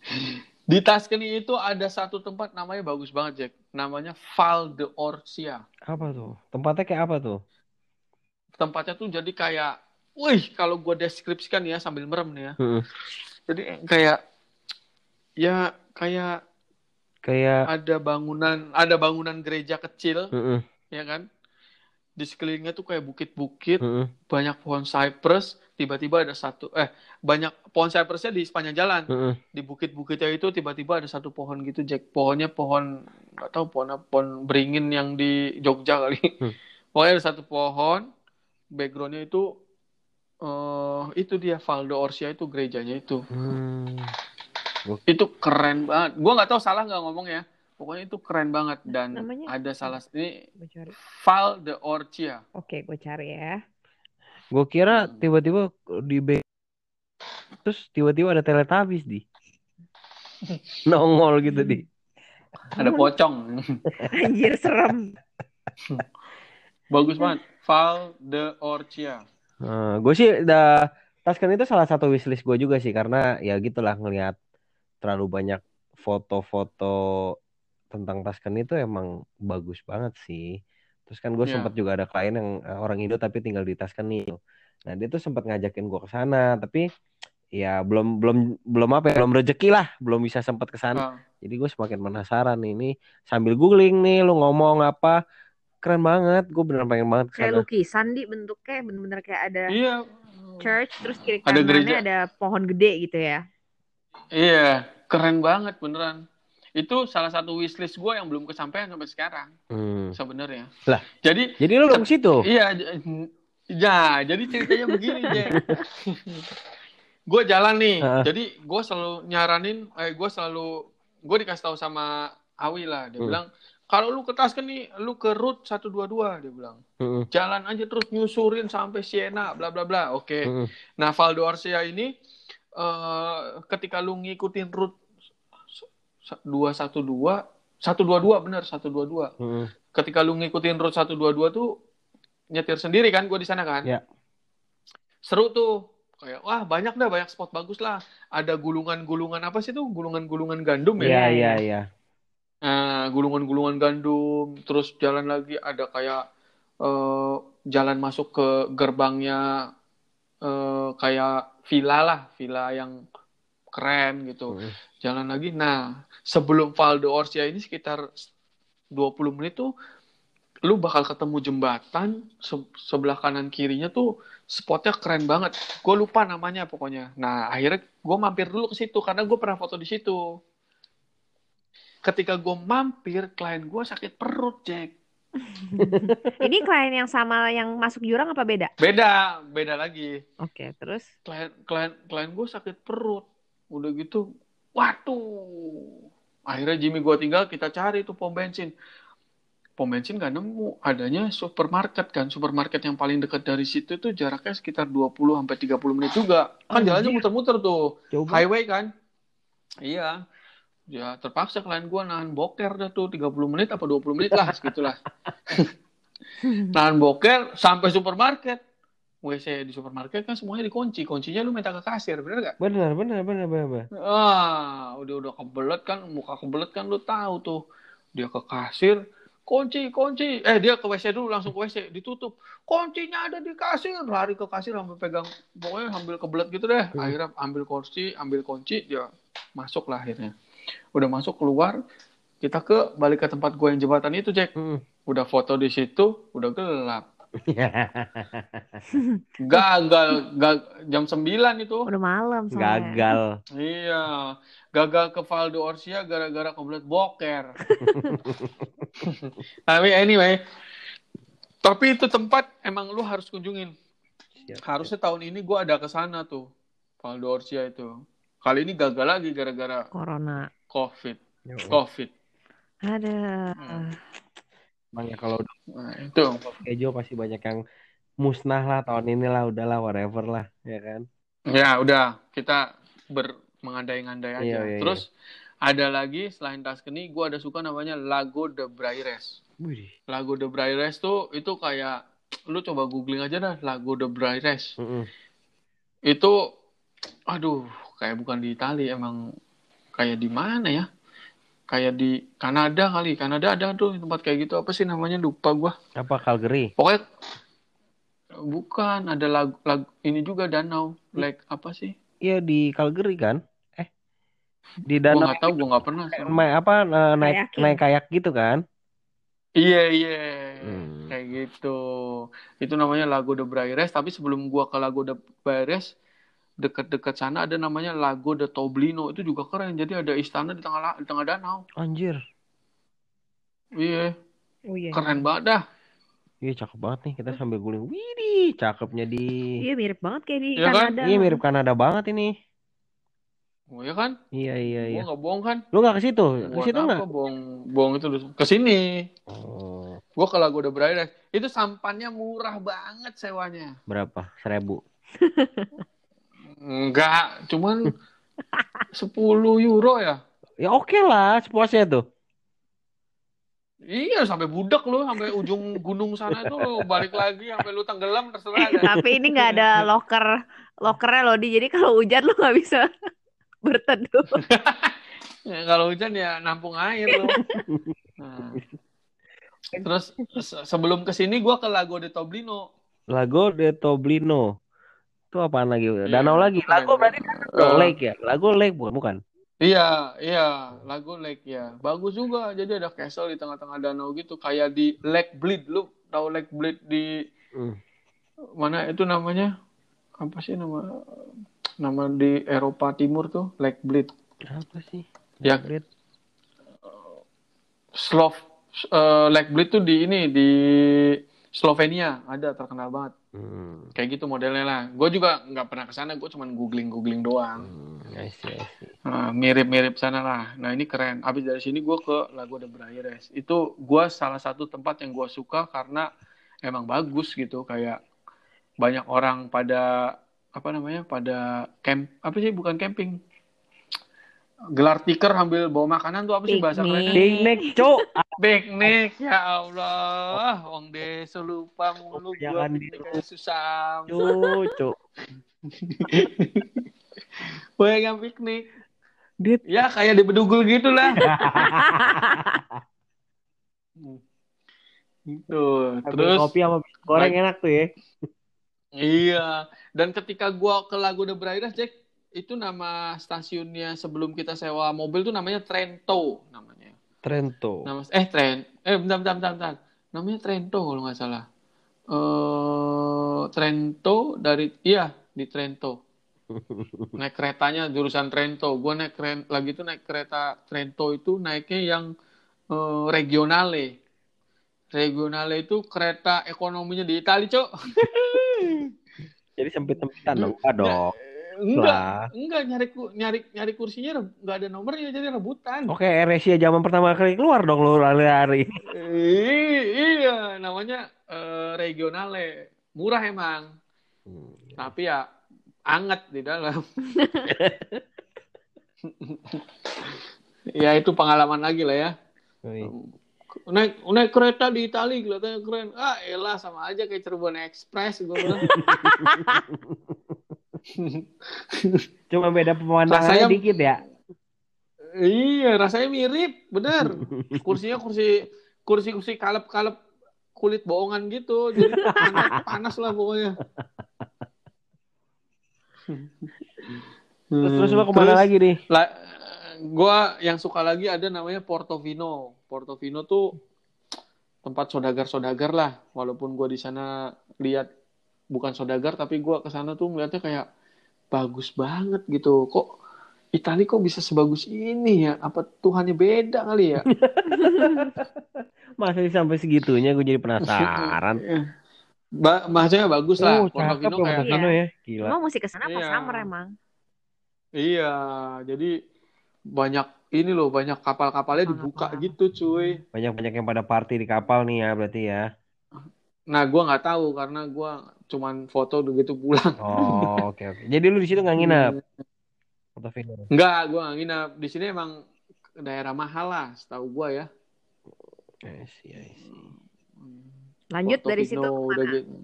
Di Tuscany itu ada satu tempat namanya bagus banget, Jack. Namanya Val de Orcia. Apa tuh? Tempatnya kayak apa tuh? Tempatnya tuh jadi kayak, wih, kalau gue deskripsikan ya sambil merem nih ya. Heeh. Jadi kayak, ya kayak Kayak ada bangunan, ada bangunan gereja kecil, Heeh, ya kan? Di sekelilingnya tuh kayak bukit-bukit, heeh, banyak pohon cypress, tiba-tiba ada satu, eh, banyak pohon cypressnya di sepanjang jalan. heeh. Di bukit-bukitnya itu tiba-tiba ada satu pohon gitu, Jack. Pohonnya pohon, nggak tahu pohon apa, pohon beringin yang di Jogja kali. Hmm. Pokoknya ada satu pohon, backgroundnya itu, eh itu dia Valdo Orsia itu gerejanya itu. Hmm. Itu keren banget. Gua nggak tahu salah nggak ngomong ya. Pokoknya itu keren banget dan Namanya? ada salah ini. Val de Orcia. Oke, gue cari ya. Gue kira tiba-tiba di B terus tiba-tiba ada Teletubbies di nongol gitu di. Ada pocong. Anjir serem. Bagus banget. Val de Orcia. gue sih udah Tuscan itu salah satu wishlist gue juga sih karena ya gitulah ngelihat terlalu banyak foto-foto tentang Tuscan itu emang bagus banget sih. Terus kan gue Iya. sempat juga ada klien yang eh, orang Indo tapi tinggal di Tuscany. Nah dia tuh sempat ngajakin gue ke sana tapi ya belum belum belum apa ya belum rezeki lah belum bisa sempat ke sana. Ah, Jadi gue semakin penasaran nih, ini sambil googling nih lu ngomong apa keren banget gue beneran pengen banget ke Kayak lukisan di bentuknya bener-bener kayak ada iya. church terus kiri Ada kanannya gereja. ada pohon gede gitu ya. Iya, keren banget beneran. Itu salah satu wishlist gue yang belum kesampaian sampai sekarang Hmm. sebenarnya. Lah. Jadi Jadi lu dong situ. iya, ya jadi ceritanya begini Jack. gue jalan nih, Heeh. jadi gue selalu nyaranin, eh gue selalu gue dikasih tahu sama Awi lah, dia Hmm. bilang kalau lu ke Tasken nih, lu ke route 122 dia bilang. Heeh. Jalan aja terus nyusurin sampai Siena, bla bla bla. Oke. Heeh. Nah, Valdo Orsia ini eh ketika lu ngikutin route 212 122 bener 122. Heeh. Ketika lu ngikutin route 122 tuh nyetir sendiri kan gua di sana kan? Ya. Seru tuh. Kayak wah banyak dah banyak spot bagus lah. Ada gulungan-gulungan apa sih tuh? Gulungan-gulungan gandum ya. Iya iya iya. Nah, gulungan-gulungan gandum, terus jalan lagi ada kayak eh, jalan masuk ke gerbangnya eh, kayak villa lah, villa yang keren gitu. Heeh. Jalan lagi. Nah, sebelum Val de Orcia ini sekitar 20 menit tuh lu bakal ketemu jembatan se- sebelah kanan kirinya tuh spotnya keren banget. Gue lupa namanya pokoknya. Nah, akhirnya gue mampir dulu ke situ karena gue pernah foto di situ. Ketika gue mampir, klien gue sakit perut, Jack. Ini klien yang sama yang masuk jurang apa beda? Beda, beda lagi. Oke, terus Klien klien klien gue sakit perut. Udah gitu, waduh. Akhirnya Jimmy gue tinggal, kita cari tuh pom bensin. Pom bensin gak nemu, adanya supermarket kan. Supermarket yang paling dekat dari situ tuh jaraknya sekitar 20 sampai 30 menit juga. Kan jalannya muter-muter tuh. Coba. Highway kan. Iya. Ya terpaksa klien gue nahan boker dah tuh 30 menit apa 20 menit lah segitulah. nahan boker sampai supermarket. WC di supermarket kan semuanya dikunci. Kuncinya lu minta ke kasir, bener gak? Benar benar benar benar. benar. Ah, udah udah kebelet kan, muka kebelet kan lu tahu tuh. Dia ke kasir, kunci, kunci. Eh, dia ke WC dulu, langsung ke WC, ditutup. Kuncinya ada di kasir. Lari ke kasir sampai pegang, pokoknya ambil kebelet gitu deh. Hmm. Akhirnya ambil kunci, ambil kunci, dia masuk lah akhirnya udah masuk keluar kita ke balik ke tempat gue yang jembatan itu Jack Mm. udah foto di situ udah gelap gagal ga- jam 9 itu Udah malam soalnya. Gagal. iya gagal ke Valdo Orsia gara-gara komplit boker tapi anyway tapi itu tempat emang lu harus kunjungin Siap, harusnya tahun ini gue ada ke sana tuh Valdo Orsia itu kali ini gagal lagi gara-gara Corona. covid siap. covid Ada. Hmm. Emang ya kalau nah, itu. kejo pasti banyak yang musnah lah tahun ini lah udahlah whatever lah ya kan. ya udah. Kita ber mengandai-ngandai aja. Iya, iya, terus ada lagi selain Tuscany gue ada suka namanya Lago de Braires. Wih. Lago de Braires tuh itu kayak lu coba googling aja dah Lago de Braires. Mm-mm. itu aduh kayak bukan di Itali emang kayak di mana ya kayak di Kanada kali. Kanada ada tuh tempat kayak gitu. Apa sih namanya? Lupa gua. Apa Calgary? pokoknya bukan. Ada lagu, lagu ini juga danau. Lake apa sih? Iya di Calgary kan? Eh di gua danau nggak tahu gua nggak pernah kayak main apa eh, naik Kayaking. naik kayak gitu kan? iya iya. Hmm. kayak gitu. Itu namanya Lago de Braires. Tapi sebelum gua ke Lago de Braires dekat-dekat sana ada namanya Lago de Toblino itu juga keren jadi ada istana di tengah di tengah danau Anjir. iya Oh iya. keren banget dah Iya cakep banget nih kita sambil guling. Widih, cakepnya di. Iya mirip banget kayak di Iya kan? Kanada. Iya mirip Kanada banget ini. oh ya kan Iya iya gua iya. nggak bohong kan Lu nggak ke situ? Ke situ apa nggak? bohong bohong itu ke sini Oh, gua ke Lago de Braires itu sampannya murah banget sewanya berapa? Seribu. enggak cuman 10 euro ya Ya oke lah, sepuasnya tuh. Iya sampai budak lu sampai ujung gunung sana itu lu balik lagi sampai lu tenggelam terserah dah. Tapi ini nggak ada locker lockernya loh di. Jadi kalau hujan lu nggak bisa berteduh. Ya, kalau hujan ya nampung air lu. Nah. Terus se- sebelum ke sini gua ke Lago de Toblino. Lago de Toblino. Itu apaan lagi? Iya, Danau lagi. Lago berarti Eh, lake ya? Lago lake bukan? Bukan. Iya, iya, Lago Lake ya. Bagus juga. Jadi ada castle di tengah-tengah danau gitu kayak di Lake Bleed. Lu tahu Lake Bleed di Hmm. mana itu namanya? Apa sih nama nama di Eropa Timur tuh? Lake Bleed. Apa sih? Ya. Great. Slov eh, Lake Bleed tuh di ini di Slovenia ada terkenal banget. Hmm. Kayak gitu modelnya lah. Gue juga nggak pernah ke sana. Gue cuman googling googling doang. Hmm. Nah, mirip-mirip sana lah. Nah ini keren. Abis dari sini gue ke Lago de Braires. Itu gue salah satu tempat yang gue suka karena emang bagus gitu. Kayak banyak orang pada apa namanya pada camp apa sih bukan camping gelar tikar sambil bawa makanan tuh apa sih bahasa kerennya? Piknik, cok. Piknik ya Allah, Wong Deso lupa mulu gua Jangan aja susah. Cok, cok. Bayangin piknik. Dit. Ya kayak di Bedugul gitu lah. gitu. Terus kopi sama goreng enak tuh ya. iya, dan ketika gua ke Lago de Braires, Jack, itu nama stasiunnya sebelum kita sewa mobil tuh namanya Trento namanya. Trento. Nama eh Tren eh bentar bentar bentar, bentar. Namanya Trento kalau nggak salah. Eh Trento dari iya di Trento. Naik keretanya jurusan Trento. Gua naik keren, lagi tuh naik kereta Trento itu naiknya yang eh, regionale. Regionale itu kereta ekonominya di Italia, Cok. Jadi sempit-sempitan dong. Dong. Enggak, Lah. enggak nyari nyari nyari kursinya enggak ada nomornya jadi rebutan. Oke, Asia zaman pertama kali keluar dong lu lari-lari. Iya, namanya eh, regionale. Murah emang, Hmm. tapi ya anget di dalam. ya itu pengalaman lagi lah ya. Wih. Naik naik kereta di Itali kelihatannya keren. Ah, elah sama aja kayak Cirebon Express gue bilang. Cuma beda pemandangannya Rasanya- dikit ya. iya, rasanya mirip, bener. Kursinya kursi kursi kursi kalep kalep kulit bohongan gitu, jadi panas, panas lah pokoknya. Terus terus lu ke mana Terus- lagi nih? La- gua yang suka lagi ada namanya Portofino. Portofino tuh tempat sodagar-sodagar lah. Walaupun gua di sana lihat bukan sodagar, tapi gua ke sana tuh melihatnya kayak bagus banget gitu. Kok Itali kok bisa sebagus ini ya? Apa Tuhannya beda kali ya? Masa sih sampai segitunya gue jadi penasaran. Ba maksudnya bagus lah. Oh, cakep Portofino ya kayak Portofino ya. Gila. Emang mesti ke sana pas Iya. summer emang. Iya, jadi banyak ini loh, banyak kapal-kapalnya dibuka gitu, cuy. Banyak-banyak yang pada party di kapal nih ya berarti ya. Nah, gua nggak tahu karena gua cuman foto begitu pulang. Oh, oke oke. Jadi lu di situ nggak nginep Portofino. Enggak, gua nggak nginap. Di sini emang daerah mahal lah, setahu gua ya. I see, I see. Lanjut dari situ Portofino, ke mana? udah gitu.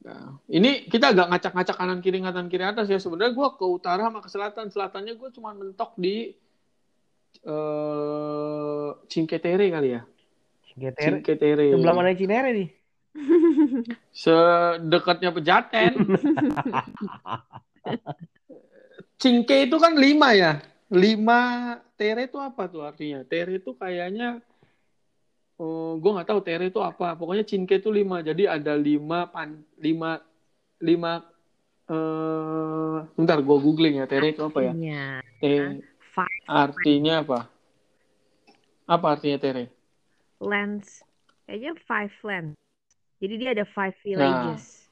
Nah, ini kita agak ngacak-ngacak kanan kiri kanan kiri atas ya. Sebenarnya gua ke utara sama ke selatan. Selatannya gua cuma mentok di eh Cinque Terre kali ya. Cinque Terre. Sebelah mana Cinere nih? Sedekatnya Pejaten. Cinque itu kan lima ya. Lima tere itu apa tuh artinya? Tere itu kayaknya oh, gue nggak tahu tere itu apa. Pokoknya cinque itu lima. Jadi ada lima pan lima lima eh bentar gue googling ya tere itu apa ya? Iya. Te- Five artinya apa? Apa artinya tere? Lands. Kayaknya five lands. Jadi dia ada five Nah. villages.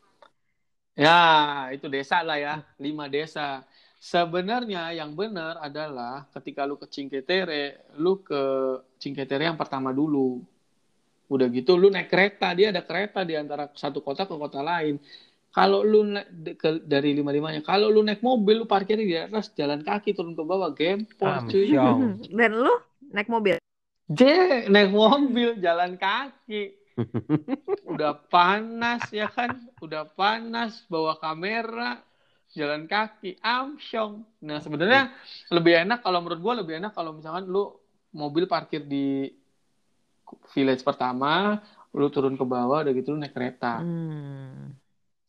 Ya, itu desa lah ya, lima desa. Sebenarnya yang benar adalah ketika lu ke Cinque Terre, lu ke Cinque Terre yang pertama dulu. Udah gitu lu naik kereta, dia ada kereta di antara satu kota ke kota lain. Kalau lu naik de- ke- dari lima-limanya, kalau lu naik mobil, lu parkir di atas, jalan kaki turun ke bawah, gempor cuy. Amsyong. Dan lu naik mobil. Dia naik mobil, jalan kaki. Udah panas ya kan, udah panas bawa kamera, jalan kaki, amsyong. Nah sebenarnya lebih enak kalau menurut gua lebih enak kalau misalkan lu mobil parkir di village pertama, lu turun ke bawah, udah gitu lu naik kereta. Hmm.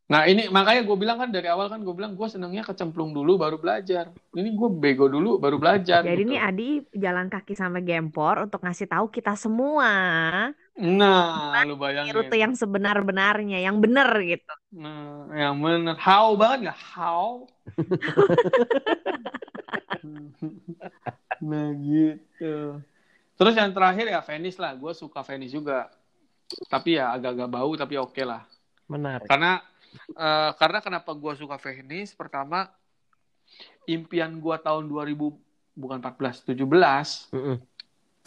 Nah ini makanya gue bilang kan dari awal kan gue bilang gue senangnya kecemplung dulu baru belajar. Ini gue bego dulu baru belajar. Jadi gitu. nih Adi jalan kaki sampai Gempor untuk ngasih tahu kita semua Nah, lu bayangin. rute yang sebenar-benarnya, yang benar gitu. Nah, yang bener. How banget nggak? How? nah gitu. Terus yang terakhir ya Venice lah. Gue suka Venice juga. Tapi ya agak-agak bau tapi oke lah. Menarik. Karena eh, karena kenapa gue suka Venice? Pertama impian gue tahun 2000 bukan 14, 17 Mm-mm.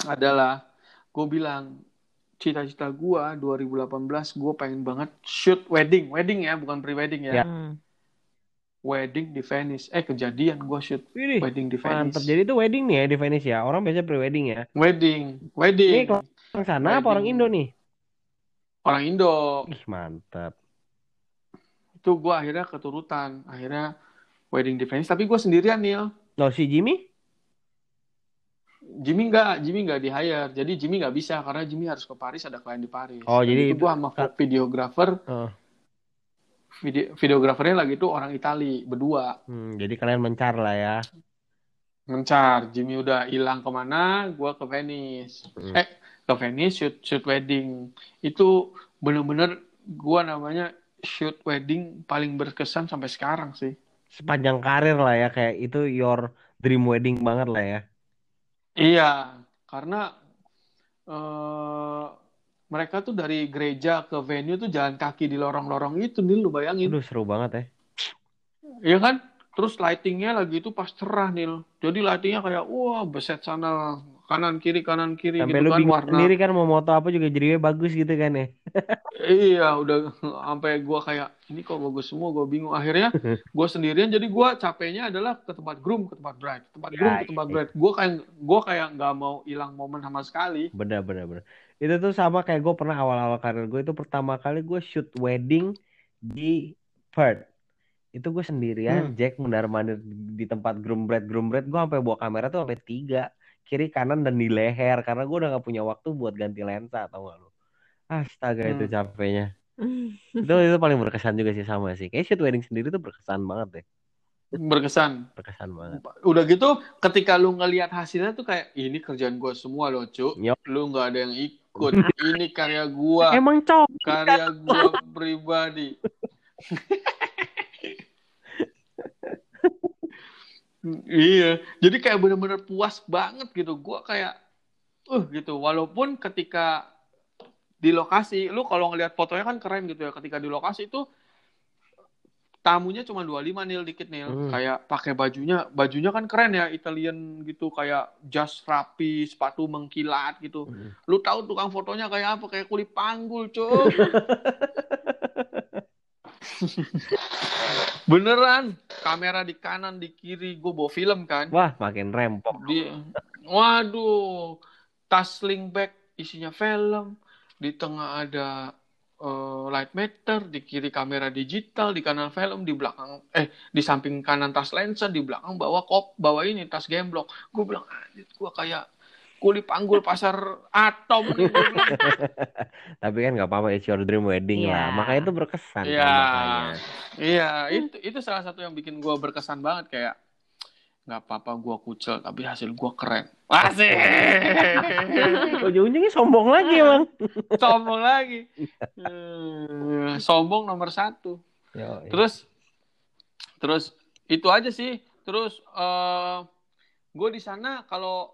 adalah gue bilang cita-cita gue 2018 gue pengen banget shoot wedding wedding ya bukan pre-wedding ya Ya. Hmm. wedding di Venice eh kejadian gue shoot Widih, wedding di Venice mantap. Jadi itu wedding nih ya di Venice ya. Orang biasanya pre-wedding ya. wedding Ini wedding kalau orang sana apa orang Wedding. Indo nih? orang Indo Ih, mantap. Itu gue akhirnya keturutan. Akhirnya wedding di Venice tapi gue sendirian Neil. Loh si Jimmy? Jimmy nggak Jimmy nggak di hire. Jadi Jimmy nggak bisa karena Jimmy harus ke Paris ada klien di Paris. Oh, Dan jadi itu gue sama videographer. Oh. video videografernya lagi tuh orang Itali berdua. Hmm, jadi kalian mencar lah ya. mencar. Jimmy udah hilang ke mana gue ke Venice. Hmm. eh ke Venice shoot shoot wedding. Itu bener-bener gue namanya shoot wedding paling berkesan sampai sekarang sih Sepanjang karir lah ya kayak itu your dream wedding banget lah ya. iya karena eh mereka tuh dari gereja ke venue tuh jalan kaki di lorong-lorong itu nih lu bayangin Aduh seru banget ya. Iya kan? Terus lightingnya lagi itu pas cerah Nil. Jadi lightingnya kayak wah beset sana kanan kiri kanan kiri Sampai gitu lu kan bingung warna. sendiri kan mau moto apa juga jadinya bagus gitu kan ya. Iya udah sampai gua kayak ini kok bagus semua gua bingung. Akhirnya gua sendirian jadi gua capeknya adalah ke tempat groom ke tempat bride, ke tempat Ya, groom ke tempat iya. bride. Gua kayak gua kayak nggak mau hilang momen sama sekali. Bener bener bener. Itu tuh sama kayak gue pernah awal-awal karir gue itu pertama kali gue shoot wedding di Perth. Itu gue sendirian, Hmm. Jack mundar mandir di tempat groom bride groom bride gue sampai bawa kamera tuh sampai tiga kiri kanan dan di leher karena gue udah gak punya waktu buat ganti lensa atau gak lu? Astaga itu Hmm. capeknya. Itu itu paling berkesan juga sih sama sih. Kayak shoot wedding sendiri tuh berkesan banget deh. berkesan. Berkesan banget. Udah gitu, ketika lu ngelihat hasilnya tuh kayak ini kerjaan gua semua loh, Cuk. Yup. Lu nggak ada yang ikut. ini karya gua, Emang cok. karya gua pribadi. iya, jadi kayak bener-bener puas banget gitu. Gua kayak, uh gitu. Walaupun ketika di lokasi, lu kalau ngelihat fotonya kan keren gitu ya. Ketika di lokasi itu tamunya cuma 25 nil dikit nil. Hmm. Kayak pakai bajunya, bajunya kan keren ya, Italian gitu kayak jas rapi, sepatu mengkilat gitu. Hmm. Lu tahu tukang fotonya kayak apa? Kayak kulit panggul, cuy. Beneran, kamera di kanan, di kiri, gue bawa film kan. Wah, makin rempok. Di, waduh, tas sling bag isinya film, di tengah ada eh, light meter, di kiri kamera digital, di kanan film, di belakang eh di samping kanan tas lensa, di belakang bawa kop, bawa ini tas gemblok. Gue bilang, anjir, gue kayak kuli panggul pasar atom. Tapi kan nggak apa-apa, it's your dream wedding Iya. lah. Makanya itu berkesan. Iya, makanya. iya, itu itu salah satu yang bikin gue berkesan banget kayak nggak apa-apa gue kucel tapi hasil gue keren. Asik. Ujung-ujungnya sombong lagi emang. sombong lagi. Hmm, sombong nomor satu. Yo, Terus, terus itu aja sih. Terus eh gue di sana kalau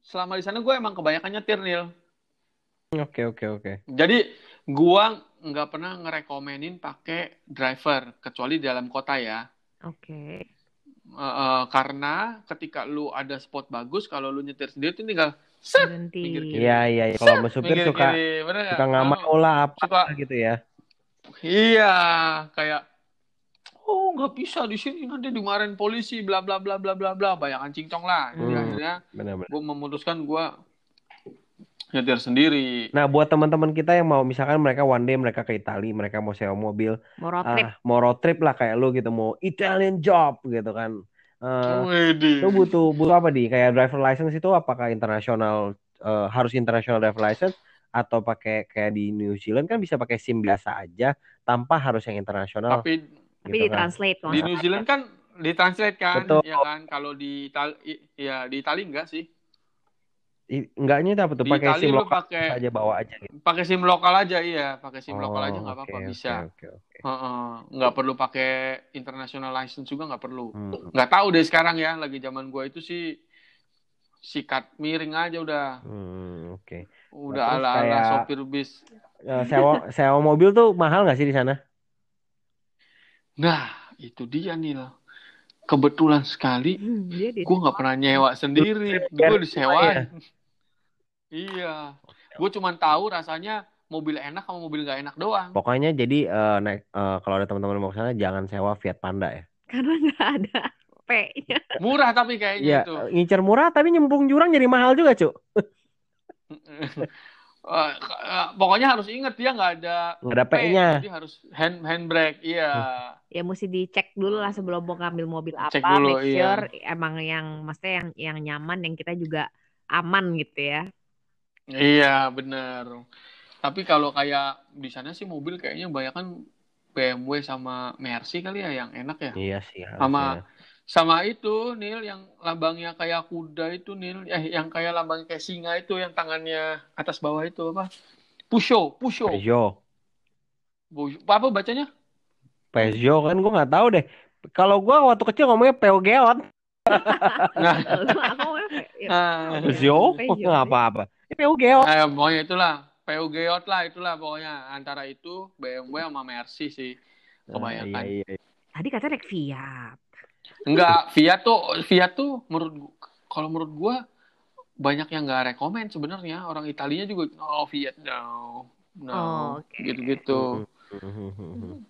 selama di sana gue emang kebanyakan nyetir Nil. Oke, oke, oke. Jadi gue nggak pernah ngerekomenin pakai driver kecuali di dalam kota ya. Oke. Eh, eh, karena ketika lu ada spot bagus, kalau lu nyetir sendiri tuh tinggal set Berhenti. Pinggir kiri. Iya, iya. iya. Kalau sama supir suka kiri, bener nggak? suka nggak Oh, mau lah apa suka- gitu ya. Iya, kayak oh nggak bisa di sini nanti dimarahin polisi bla bla bla bla bla bla banyakan cincong lah. Jadi Hmm. akhirnya gue memutuskan gue nyetir sendiri. Nah, buat teman-teman kita yang mau misalkan mereka one day mereka ke Italia, mereka mau sewa mobil, Mau road trip. ah, mau road trip lah kayak lu gitu, mau Italian job gitu kan. Eh, Widih. itu butuh butuh apa di kayak driver license itu apakah internasional eh, harus international driver license atau pakai kayak di New Zealand kan bisa pakai SIM biasa aja tanpa harus yang internasional Tapi Tapi gitu kan. ditranslate kalau di New Zealand kan ditranslate kan, Betul. ya kan? Kalau di Itali, ya di Itali enggak sih. I- enggaknya itu apa tuh pakai SIM lokal pakai aja bawa aja gitu. pakai SIM lokal aja iya, pakai SIM lokal aja Oh, nggak apa-apa oke, bisa. oke, oke, oke. Heeh, nggak perlu pakai international license juga nggak perlu. Hmm. Nggak tahu deh sekarang ya, lagi zaman gua itu sih sikat miring aja udah. Hmm, oke. Udah Nah, ala-ala kayak- sopir bis. Eh, sewa sewa mobil tuh mahal nggak sih di sana? Nah, itu dia nih loh. Kebetulan sekali Hmm, dia di gue nggak pernah nyewa sendiri. Gue disewain. Iya. Gue cuma tahu rasanya mobil enak sama mobil nggak enak doang. Pokoknya jadi eh, naik eh, kalau ada teman-teman mau ke sana jangan sewa Fiat Panda ya. karena nggak ada P-nya. Murah tapi kayaknya Iya, itu. ngincer murah tapi nyemplung jurang jadi mahal juga, Cuk. Eh, eh, pokoknya harus inget dia nggak ada Nggak ada P-nya. jadi harus hand handbrake. Iya. Ya mesti dicek dulu lah sebelum mau ngambil mobil apa, Cek dulu, make iya. sure emang yang maksudnya yang yang nyaman yang kita juga aman gitu ya. Iya, bener. Tapi kalau kayak di sana sih mobil kayaknya banyak kan BMW sama Mercy kali ya yang enak ya. Iya sih. Sama harusnya. Sama itu Nil yang lambangnya kayak kuda itu Nil, eh yang kayak lambangnya kayak singa itu yang tangannya atas bawah itu apa? Pusho, Pusho. Peugeot. Bu- Apa bacanya? Peugeot kan gua nggak tahu deh. Kalau gua waktu kecil ngomongnya Peugeot. Nah, Aku mau ya, nah, Peugeot Peugeot. nggak apa-apa. Ini Peugeot. eh, pokoknya itulah. Peugeot lah itulah pokoknya antara itu BMW sama Mercy sih kebanyakan. Iya, iya, iya. Tadi katanya naik Fiat. Enggak, Fiat tuh Fiat tuh menurut kalau menurut gua banyak yang nggak rekomen sebenarnya. Orang Italinya juga oh Fiat no no Oh, oke. gitu-gitu.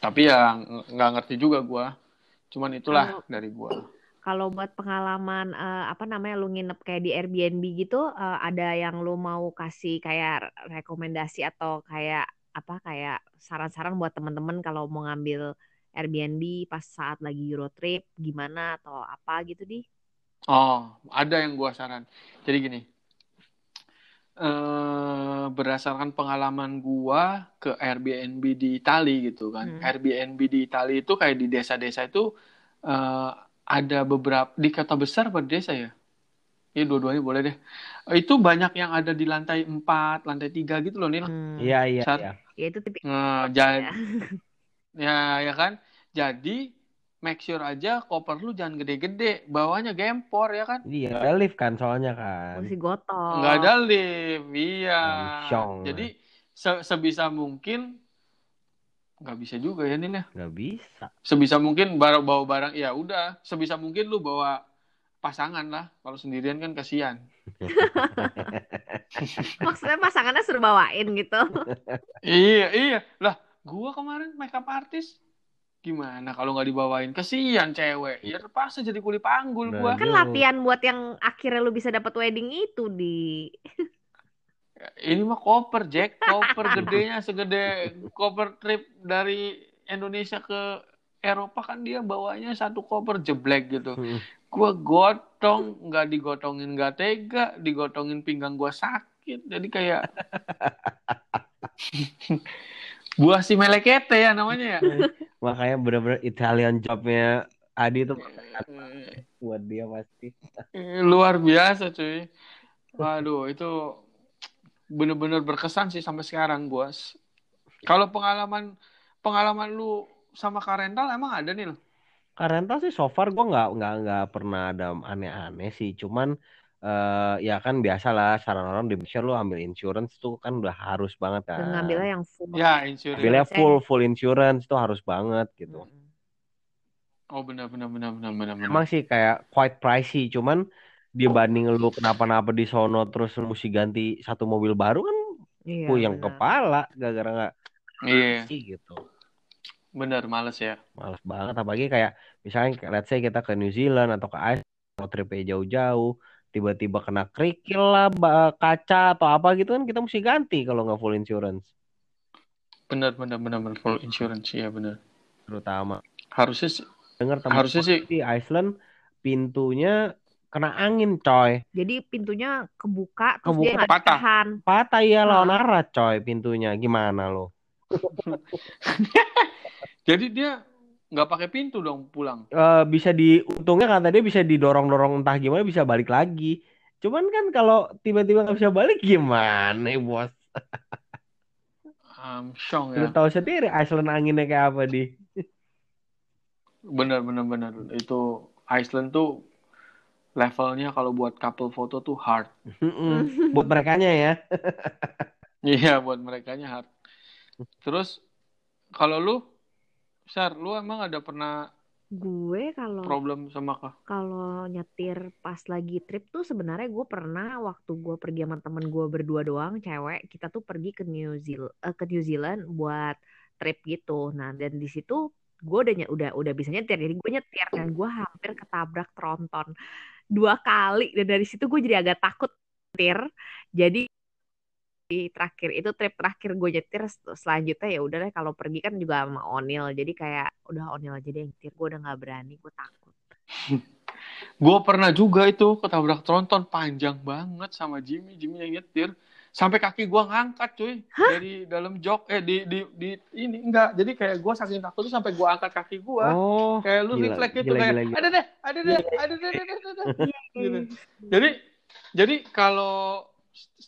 Tapi ya ng- nggak ngerti juga gua. Cuman itulah Kalau- dari gua. Kalau buat pengalaman eh, apa namanya lu nginep kayak di Airbnb gitu, eh, ada yang lu mau kasih kayak rekomendasi atau kayak apa kayak saran-saran buat teman-teman kalau mau ngambil Airbnb pas saat lagi Euro trip gimana atau apa gitu di? oh ada yang gua saran jadi gini eh, berdasarkan pengalaman gua ke Airbnb di Itali gitu kan. Hmm. Airbnb di Itali itu kayak di desa-desa itu eh, ada beberapa di kota besar pada desa ya. Iya dua-duanya boleh deh. Itu banyak yang ada di lantai 4, lantai 3 gitu loh Nil. Hmm. Iya iya iya. Ya itu tipikal Nah, jadi ya ya kan. Jadi make sure aja koper lu jangan gede-gede, bawahnya gempor ya kan. Iya, ada lift kan soalnya kan. masih gotong. Nggak ada lift, iya. Jadi se- sebisa mungkin nggak bisa juga ya Nil ya. Nggak bisa. Sebisa mungkin bawa bawa barang ya udah. Sebisa mungkin lu bawa pasangan lah. Kalau sendirian kan kasihan. Maksudnya pasangannya suruh bawain gitu. Iya iya lah. Gua kemarin makeup artist gimana kalau nggak dibawain? Kasihan cewek. Ya terpaksa jadi kuli panggul Nah, gua Kan latihan buat yang akhirnya lu bisa dapat wedding itu di. Ini mah koper Jack. Koper gedenya segede koper trip dari Indonesia ke Eropa kan dia bawanya satu koper jeblek gitu. Mm. gua gotong nggak digotongin nggak tega. Digotongin pinggang gua sakit. Jadi kayak buah si melekete ya namanya ya Makanya bener-bener Italian jobnya Adi itu buat dia pasti. Eh, luar biasa cuy waduh itu bener-bener berkesan sih sampai sekarang bos kalau pengalaman pengalaman lu sama Karental emang ada nih loh Rental sih so far gue nggak nggak nggak pernah ada aneh-aneh sih. Cuman eh ya kan biasa lah saran orang di Indonesia lu ambil insurance tuh kan udah harus banget kan. dan ngambilnya yang full. ya insurance Ambilnya full full insurance tuh harus banget gitu. Oh benar benar benar benar benar benar. Emang sih kayak quite pricey, cuman dibanding lu kenapa-napa di sono terus lu mesti ganti satu mobil baru kan Iya, puyeng benar. kepala gara-gara nggak iya gitu. benar males ya Males banget apalagi kayak misalnya let's say kita ke New Zealand atau ke Iceland mau tripnya jauh-jauh tiba-tiba kena kerikil lah kaca atau apa gitu kan kita mesti ganti kalau nggak full insurance. Benar benar benar benar full insurance ya benar. Terutama. Harusnya sih dengar teman harusnya sih di Iceland pintunya kena angin coy. Jadi pintunya kebuka terus Kebuka. dia Patah. tahan. patah ya lawan arah coy pintunya. Gimana lo? Jadi dia nggak pakai pintu dong pulang? Eh, bisa di untungnya kata dia bisa didorong-dorong entah gimana bisa balik lagi. Cuman kan kalau tiba-tiba nggak bisa balik gimana bos? Um, Lu ya. tahu sendiri Iceland anginnya kayak apa di benar benar benar itu Iceland tuh levelnya kalau buat couple foto tuh hard. Buat mereka ya. Iya buat mereka hard. Terus kalau lu Sar, lu emang ada pernah Gue kalau problem sama kah? kalau nyetir pas lagi trip tuh sebenarnya gue pernah waktu gue pergi sama temen gue berdua doang cewek kita tuh pergi ke New Zealand ke New Zealand buat trip gitu nah dan di situ gue udah udah udah bisa nyetir jadi gue nyetir dan gue hampir ketabrak tronton dua kali dan dari situ gue jadi agak takut nyetir jadi di terakhir itu trip terakhir gue nyetir sel- selanjutnya ya udah deh kalau pergi kan juga sama Onil jadi kayak udah Onil aja deh yang nyetir gue udah nggak berani gue takut Gue pernah juga itu ketabrak tronton panjang banget sama Jimmy, Jimmy yang nyetir. Sampai kaki gue ngangkat cuy dari dalam jok eh di di di ini enggak. Jadi kayak gue saking takut tuh sampai gue angkat kaki gue. oh kayak lu gila, refleks gitu gila, kayak gila, gila. ada deh, ada deh, ada deh, ada deh, ada deh. Gitu. Jadi jadi kalau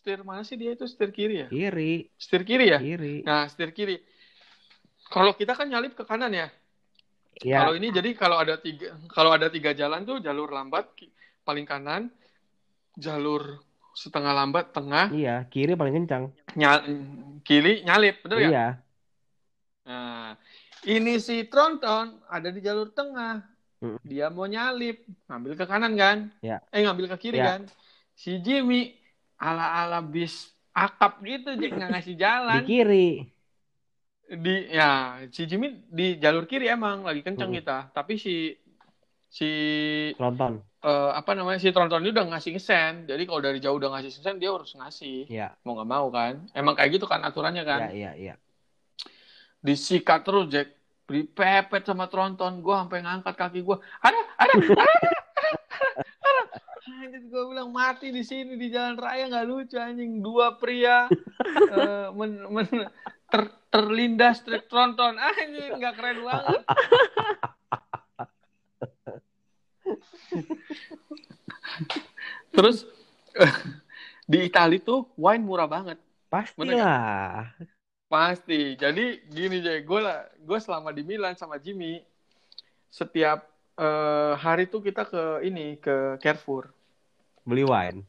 setir mana sih dia itu setir kiri ya? kiri Setir kiri ya? kiri Nah, setir kiri. Kalau kita kan nyalip ke kanan ya. ya Kalau ini jadi kalau ada tiga kalau ada tiga jalan tuh jalur lambat paling kanan, jalur setengah lambat tengah, iya kiri paling kencang nyal, kiri nyalip, bener ya? iya Nah, ini si Tronton ada di jalur tengah. Mm. Dia mau nyalip, ngambil ke kanan kan? Ya. Eh ngambil ke kiri Ya. kan? Si Jimmy ala-ala bis akap gitu, Jack nggak ngasih di jalan. kiri. Di ya si Jimmy di jalur kiri emang lagi kenceng Mm. kita. Tapi si si nonton eh, apa namanya si Tronton ini udah ngasih ngesen jadi kalau dari jauh udah ngasih ngesen dia harus ngasih. Iya. Mau nggak mau kan. Emang kayak gitu kan aturannya kan. Iya iya iya. Disikat terus Jack. Dipepet sama Tronton. Gue sampai ngangkat kaki gue ada ada ada anjing gue bilang mati di sini di jalan raya nggak lucu anjing. Dua pria eh, men, men- ter- terlindas truk tronton anjing nggak keren banget. Terus di Itali tuh wine murah banget. Pastilah. Pasti. Jadi gini Jay, gue lah, gue selama di Milan sama Jimmy, setiap eh, hari tuh kita ke ini ke Carrefour Beli wine.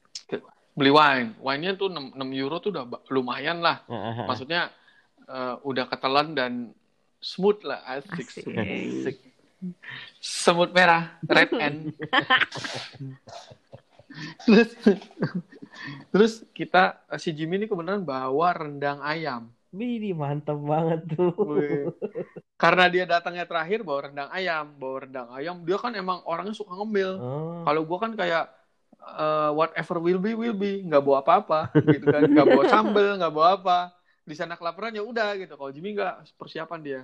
beli wine. Wine-nya tuh 6, 6 euro tuh udah lumayan lah. Maksudnya eh, udah ketelan dan smooth lah, asik. Asik. Asik. Semut merah, red and. terus terus kita si Jimmy ini kebenaran bawa rendang ayam. Bidi mantep banget tuh. Wih. Karena dia datangnya terakhir bawa rendang ayam, bawa rendang ayam. Dia kan emang orangnya suka ngemil. Oh. Kalau gua kan kayak eh, whatever will be will be, nggak bawa apa-apa, gitu kan, nggak bawa sambel, nggak bawa apa. Di sana kelaparan ya udah gitu. Kalau Jimmy nggak persiapan dia,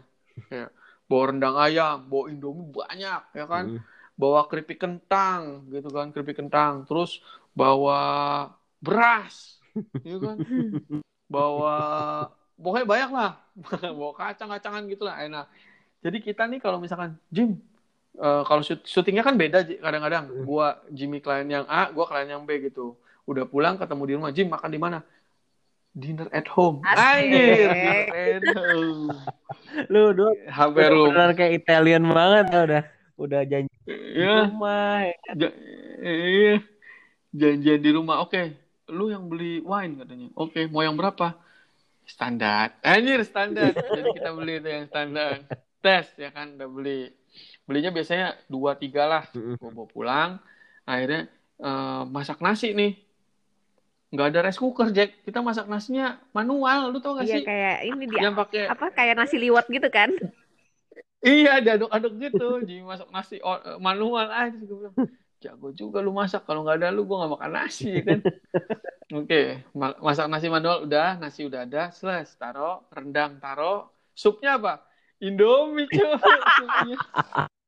kayak bawa rendang ayam, bawa indomie banyak, ya kan, Hmm. bawa keripik kentang, gitu kan, keripik kentang, terus bawa beras, ya kan, bawa pokoknya banyak lah, bawa kacang-kacangan gitu lah, enak. Jadi kita nih kalau misalkan Jim, eh, kalau shoot- syutingnya kan beda kadang-kadang. Gua Jimmy klien yang A, gua klien yang B gitu. Udah pulang ketemu di rumah, Jim makan di mana? Dinner at home. Anjir, dinner at home. Lu dulu HP room. benar kayak Italian banget tau udah. Udah janji di Iya, rumah. ja- iya. Janjian di rumah. Oke, lu yang beli wine katanya. Oke, mau yang berapa? Standar. Anjir, standar. Jadi kita beli itu yang standar. Tes ya kan udah beli. Belinya biasanya dua tiga lah. Gue bawa pulang akhirnya eh, masak nasi nih. Nggak ada rice cooker Jack. Kita masak nasinya manual lu tau gak Iya sih? kayak ini dia yang pakai apa kayak nasi liwet gitu kan? iya diaduk-aduk gitu. Jadi masak nasi o- manual aja gue bilang. Jago juga lu masak. Kalau nggak ada lu gue nggak makan nasi ya kan? Oke ma- masak nasi manual udah nasi udah ada selesai taro rendang taro. Supnya apa? Indomie coba supnya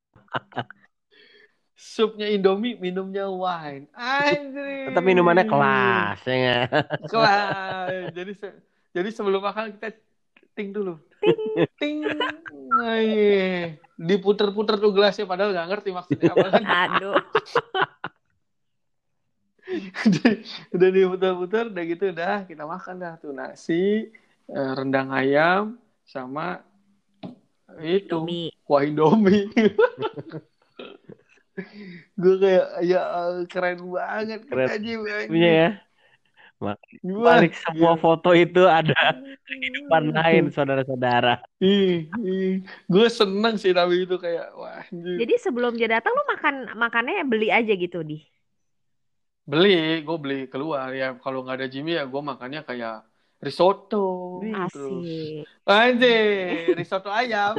supnya Indomie minumnya wine. Anjir Tapi minumannya kelas ya kelas. Jadi se- jadi sebelum makan kita ting dulu. Ting. Ay, diputer-puter tuh gelasnya padahal nggak ngerti maksudnya apa. Kan Aduh. udah diputer-puter udah gitu udah kita makan dah tuh. Nasi eh, rendang ayam sama itu Indomie. kuah indomie gue kayak ya keren banget Keren. anjing. Punya ya. Wah, Balik semua foto itu ada kehidupan lain saudara-saudara. Gue seneng sih tapi itu kayak wah anjir. Jadi sebelum dia datang lu makan makannya beli aja gitu di. beli, gue beli keluar ya. Kalau nggak ada Jimmy ya gue makannya kayak risotto. Wih, terus. Asik. Anjir, risotto ayam.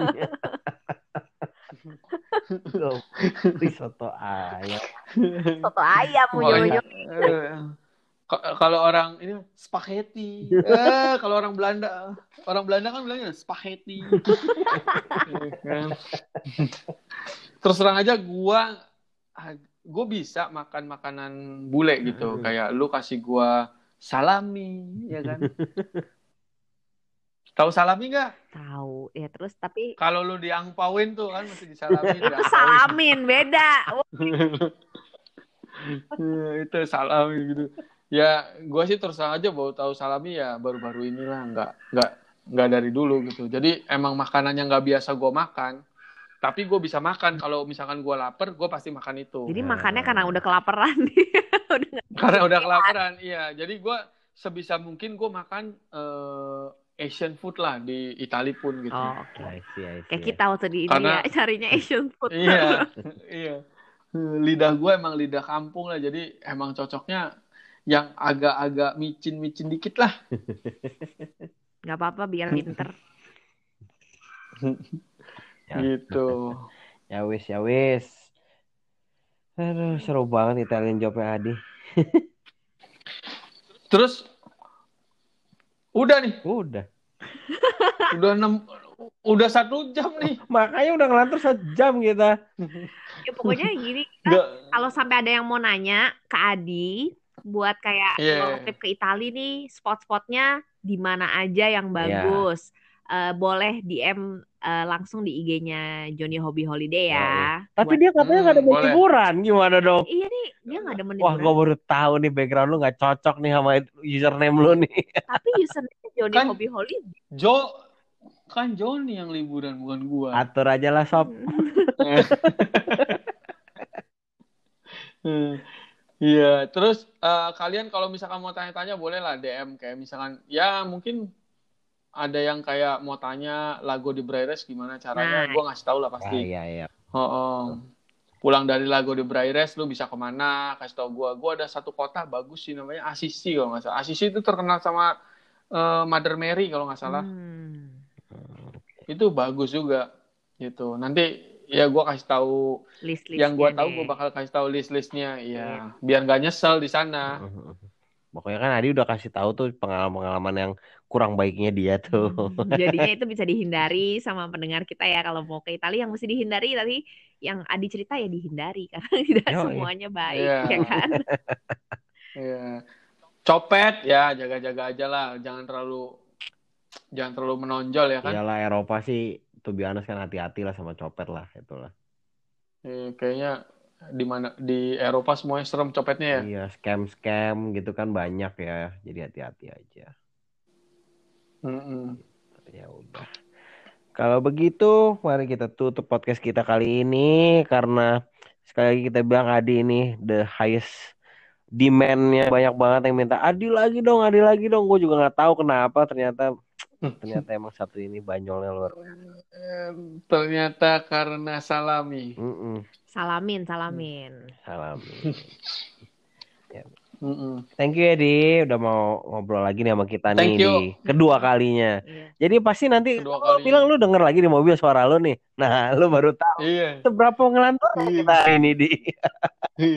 Risotto ayam. Soto ayam Makanya, Yoyo. eh, kalau orang ini spaghetti. Eh, kalau orang Belanda, orang Belanda kan bilangnya spaghetti. Terus terang aja gua ah, gua bisa makan makanan bule gitu. Hmm. Kayak lu kasih gua salami, ya kan? Tahu salami nggak? Tahu ya terus tapi Kalau lu diangpauin tuh kan mesti disalami, itu salamin beda. Ya, itu salami gitu. Ya, gua sih terus aja baru tahu salami ya baru-baru inilah, nggak nggak nggak dari dulu gitu. Jadi emang makanan yang nggak biasa gua makan, tapi gue bisa makan. Kalau misalkan gua lapar, gue pasti makan itu. Jadi Nah. makannya karena udah kelaparan udah nggak- Karena udah kelaparan, iya. Jadi gua sebisa mungkin gue makan eh, Asian food lah di Itali pun gitu. Oh, oke. I see, I see. Kayak kita waktu di Karena- India carinya Asian food. Iya, iya. Lidah gue emang lidah kampung lah, jadi emang cocoknya yang agak-agak micin-micin dikit lah. Gak apa-apa biar pinter. Ya. Gitu. Ya wis, ya wis. Aduh, seru banget Italian jobnya Adi. Terus udah nih, Udah. udah enam udah satu jam nih. Makanya udah ngelantur sejam kita. Ya pokoknya gini, kita kalau sampai ada yang mau nanya ke Adi buat kayak Iya. road trip ke Italia nih, spot-spotnya di mana aja Iya. yang bagus. Eh, boleh DM eh, langsung di IG-nya Johnny Hobby Holiday ya. Tapi Buat- dia katanya nggak ada Hmm, mau boleh. liburan. Gimana dong? Iya nih, dia nggak ada Wah, menimbulkan. gue baru tahu nih background lu nggak cocok nih sama username lu nih. Tapi username Johnny Kan- Hobby Holiday. Jo kan Joni yang liburan bukan gua. Atur aja lah sob. Hmm. Iya, terus eh, kalian kalau misalkan mau tanya-tanya boleh lah DM kayak misalkan ya mungkin ada yang kayak mau tanya lagu di Braires gimana caranya, Nah. gua ngasih tahu lah Ah, pasti. iya iya. Oh, oh. Pulang dari lagu di Braires lu bisa ke mana? Kasih tau gua. Gua ada satu kota bagus sih namanya Assisi kalau nggak salah. Assisi itu terkenal sama eh, Mother Mary kalau nggak salah. Hmm. Itu bagus juga gitu. Nanti ya gua kasih tahu List-listnya yang gua tahu gua bakal kasih tahu list-listnya Iya. ya biar nggak nyesel di sana Pokoknya kan Adi udah kasih tahu tuh pengalaman-pengalaman yang kurang baiknya dia tuh. Hmm, Jadinya itu bisa dihindari sama pendengar kita ya kalau mau ke Italia yang mesti dihindari tapi yang Adi cerita ya dihindari karena tidak Yoi. semuanya baik Iya. ya kan. Iya. copet ya jaga-jaga aja lah jangan terlalu jangan terlalu menonjol ya kan Iyalah Eropa sih tuh biasa kan hati-hati lah sama copet lah itulah. Eh, kayaknya di mana di Eropa semuanya serem copetnya ya Iya, scam-scam gitu kan banyak ya. Jadi hati-hati aja. Mm-mm. Ya udah. Kalau begitu, mari kita tutup podcast kita kali ini karena sekali lagi kita bilang Adi ini the highest demand-nya banyak banget yang minta Adi lagi dong, Adi lagi dong. Gue juga nggak tahu kenapa ternyata ternyata emang satu ini banyolnya luar. Eh, ternyata karena salami Mm-mm, Salamin, salamin. Mm-mm. Thank you Edi, udah mau ngobrol lagi nih sama kita nih Thank you. di kedua kalinya. Iya. Jadi pasti nanti Kedua kalinya. bilang lu denger lagi di mobil suara lu nih. Nah, lu baru tahu iya seberapa ngelantur Iya. kita hari ini di.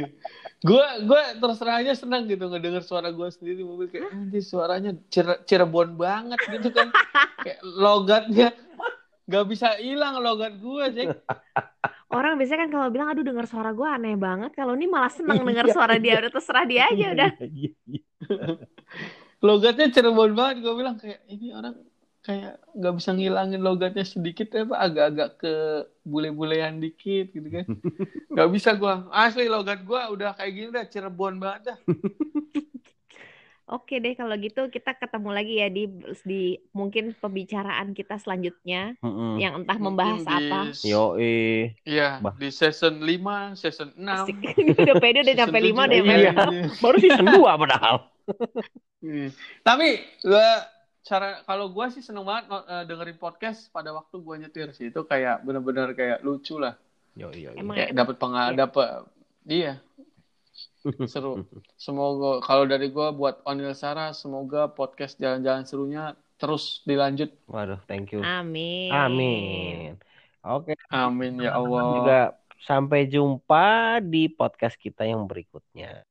gue gue terus terang aja senang gitu ngedenger suara gue sendiri di mobil kayak nanti suaranya Cire- Cirebon banget gitu kan kayak logatnya nggak bisa hilang logat gue sih Orang biasanya kan kalau bilang aduh dengar suara gue aneh banget. Kalau ini malah seneng Iya, dengar suara dia udah terserah dia aja udah. Iya, iya. logatnya Cirebon banget gue bilang kayak ini orang kayak nggak bisa ngilangin logatnya sedikit ya pak agak-agak ke bule-bulean dikit gitu kan nggak bisa gue asli logat gue udah kayak gini udah Cirebon banget dah Oke deh kalau gitu kita ketemu lagi ya di di mungkin pembicaraan kita selanjutnya Mm-mm. yang entah membahas Mungkin di- apa. Yo. Iya, Bah. di season 5, season 6. Asik. udah pede udah nyampe 5 tujuh. deh. Iya. Pak. Baru season 2 padahal. Iya. Tapi gua cara kalau gua sih seneng banget eh, dengerin podcast pada waktu gua nyetir sih itu kayak bener-bener kayak lucu lah. Yo, yo, yo. Emang Kayak dapat pengal Iya. dapat iya. Seru. Semoga kalau dari gua buat Onil Sarah semoga podcast jalan-jalan serunya terus dilanjut. Waduh, thank you. Amin. Amin. Oke, Amin ya juga Allah. sampai jumpa di podcast kita yang berikutnya.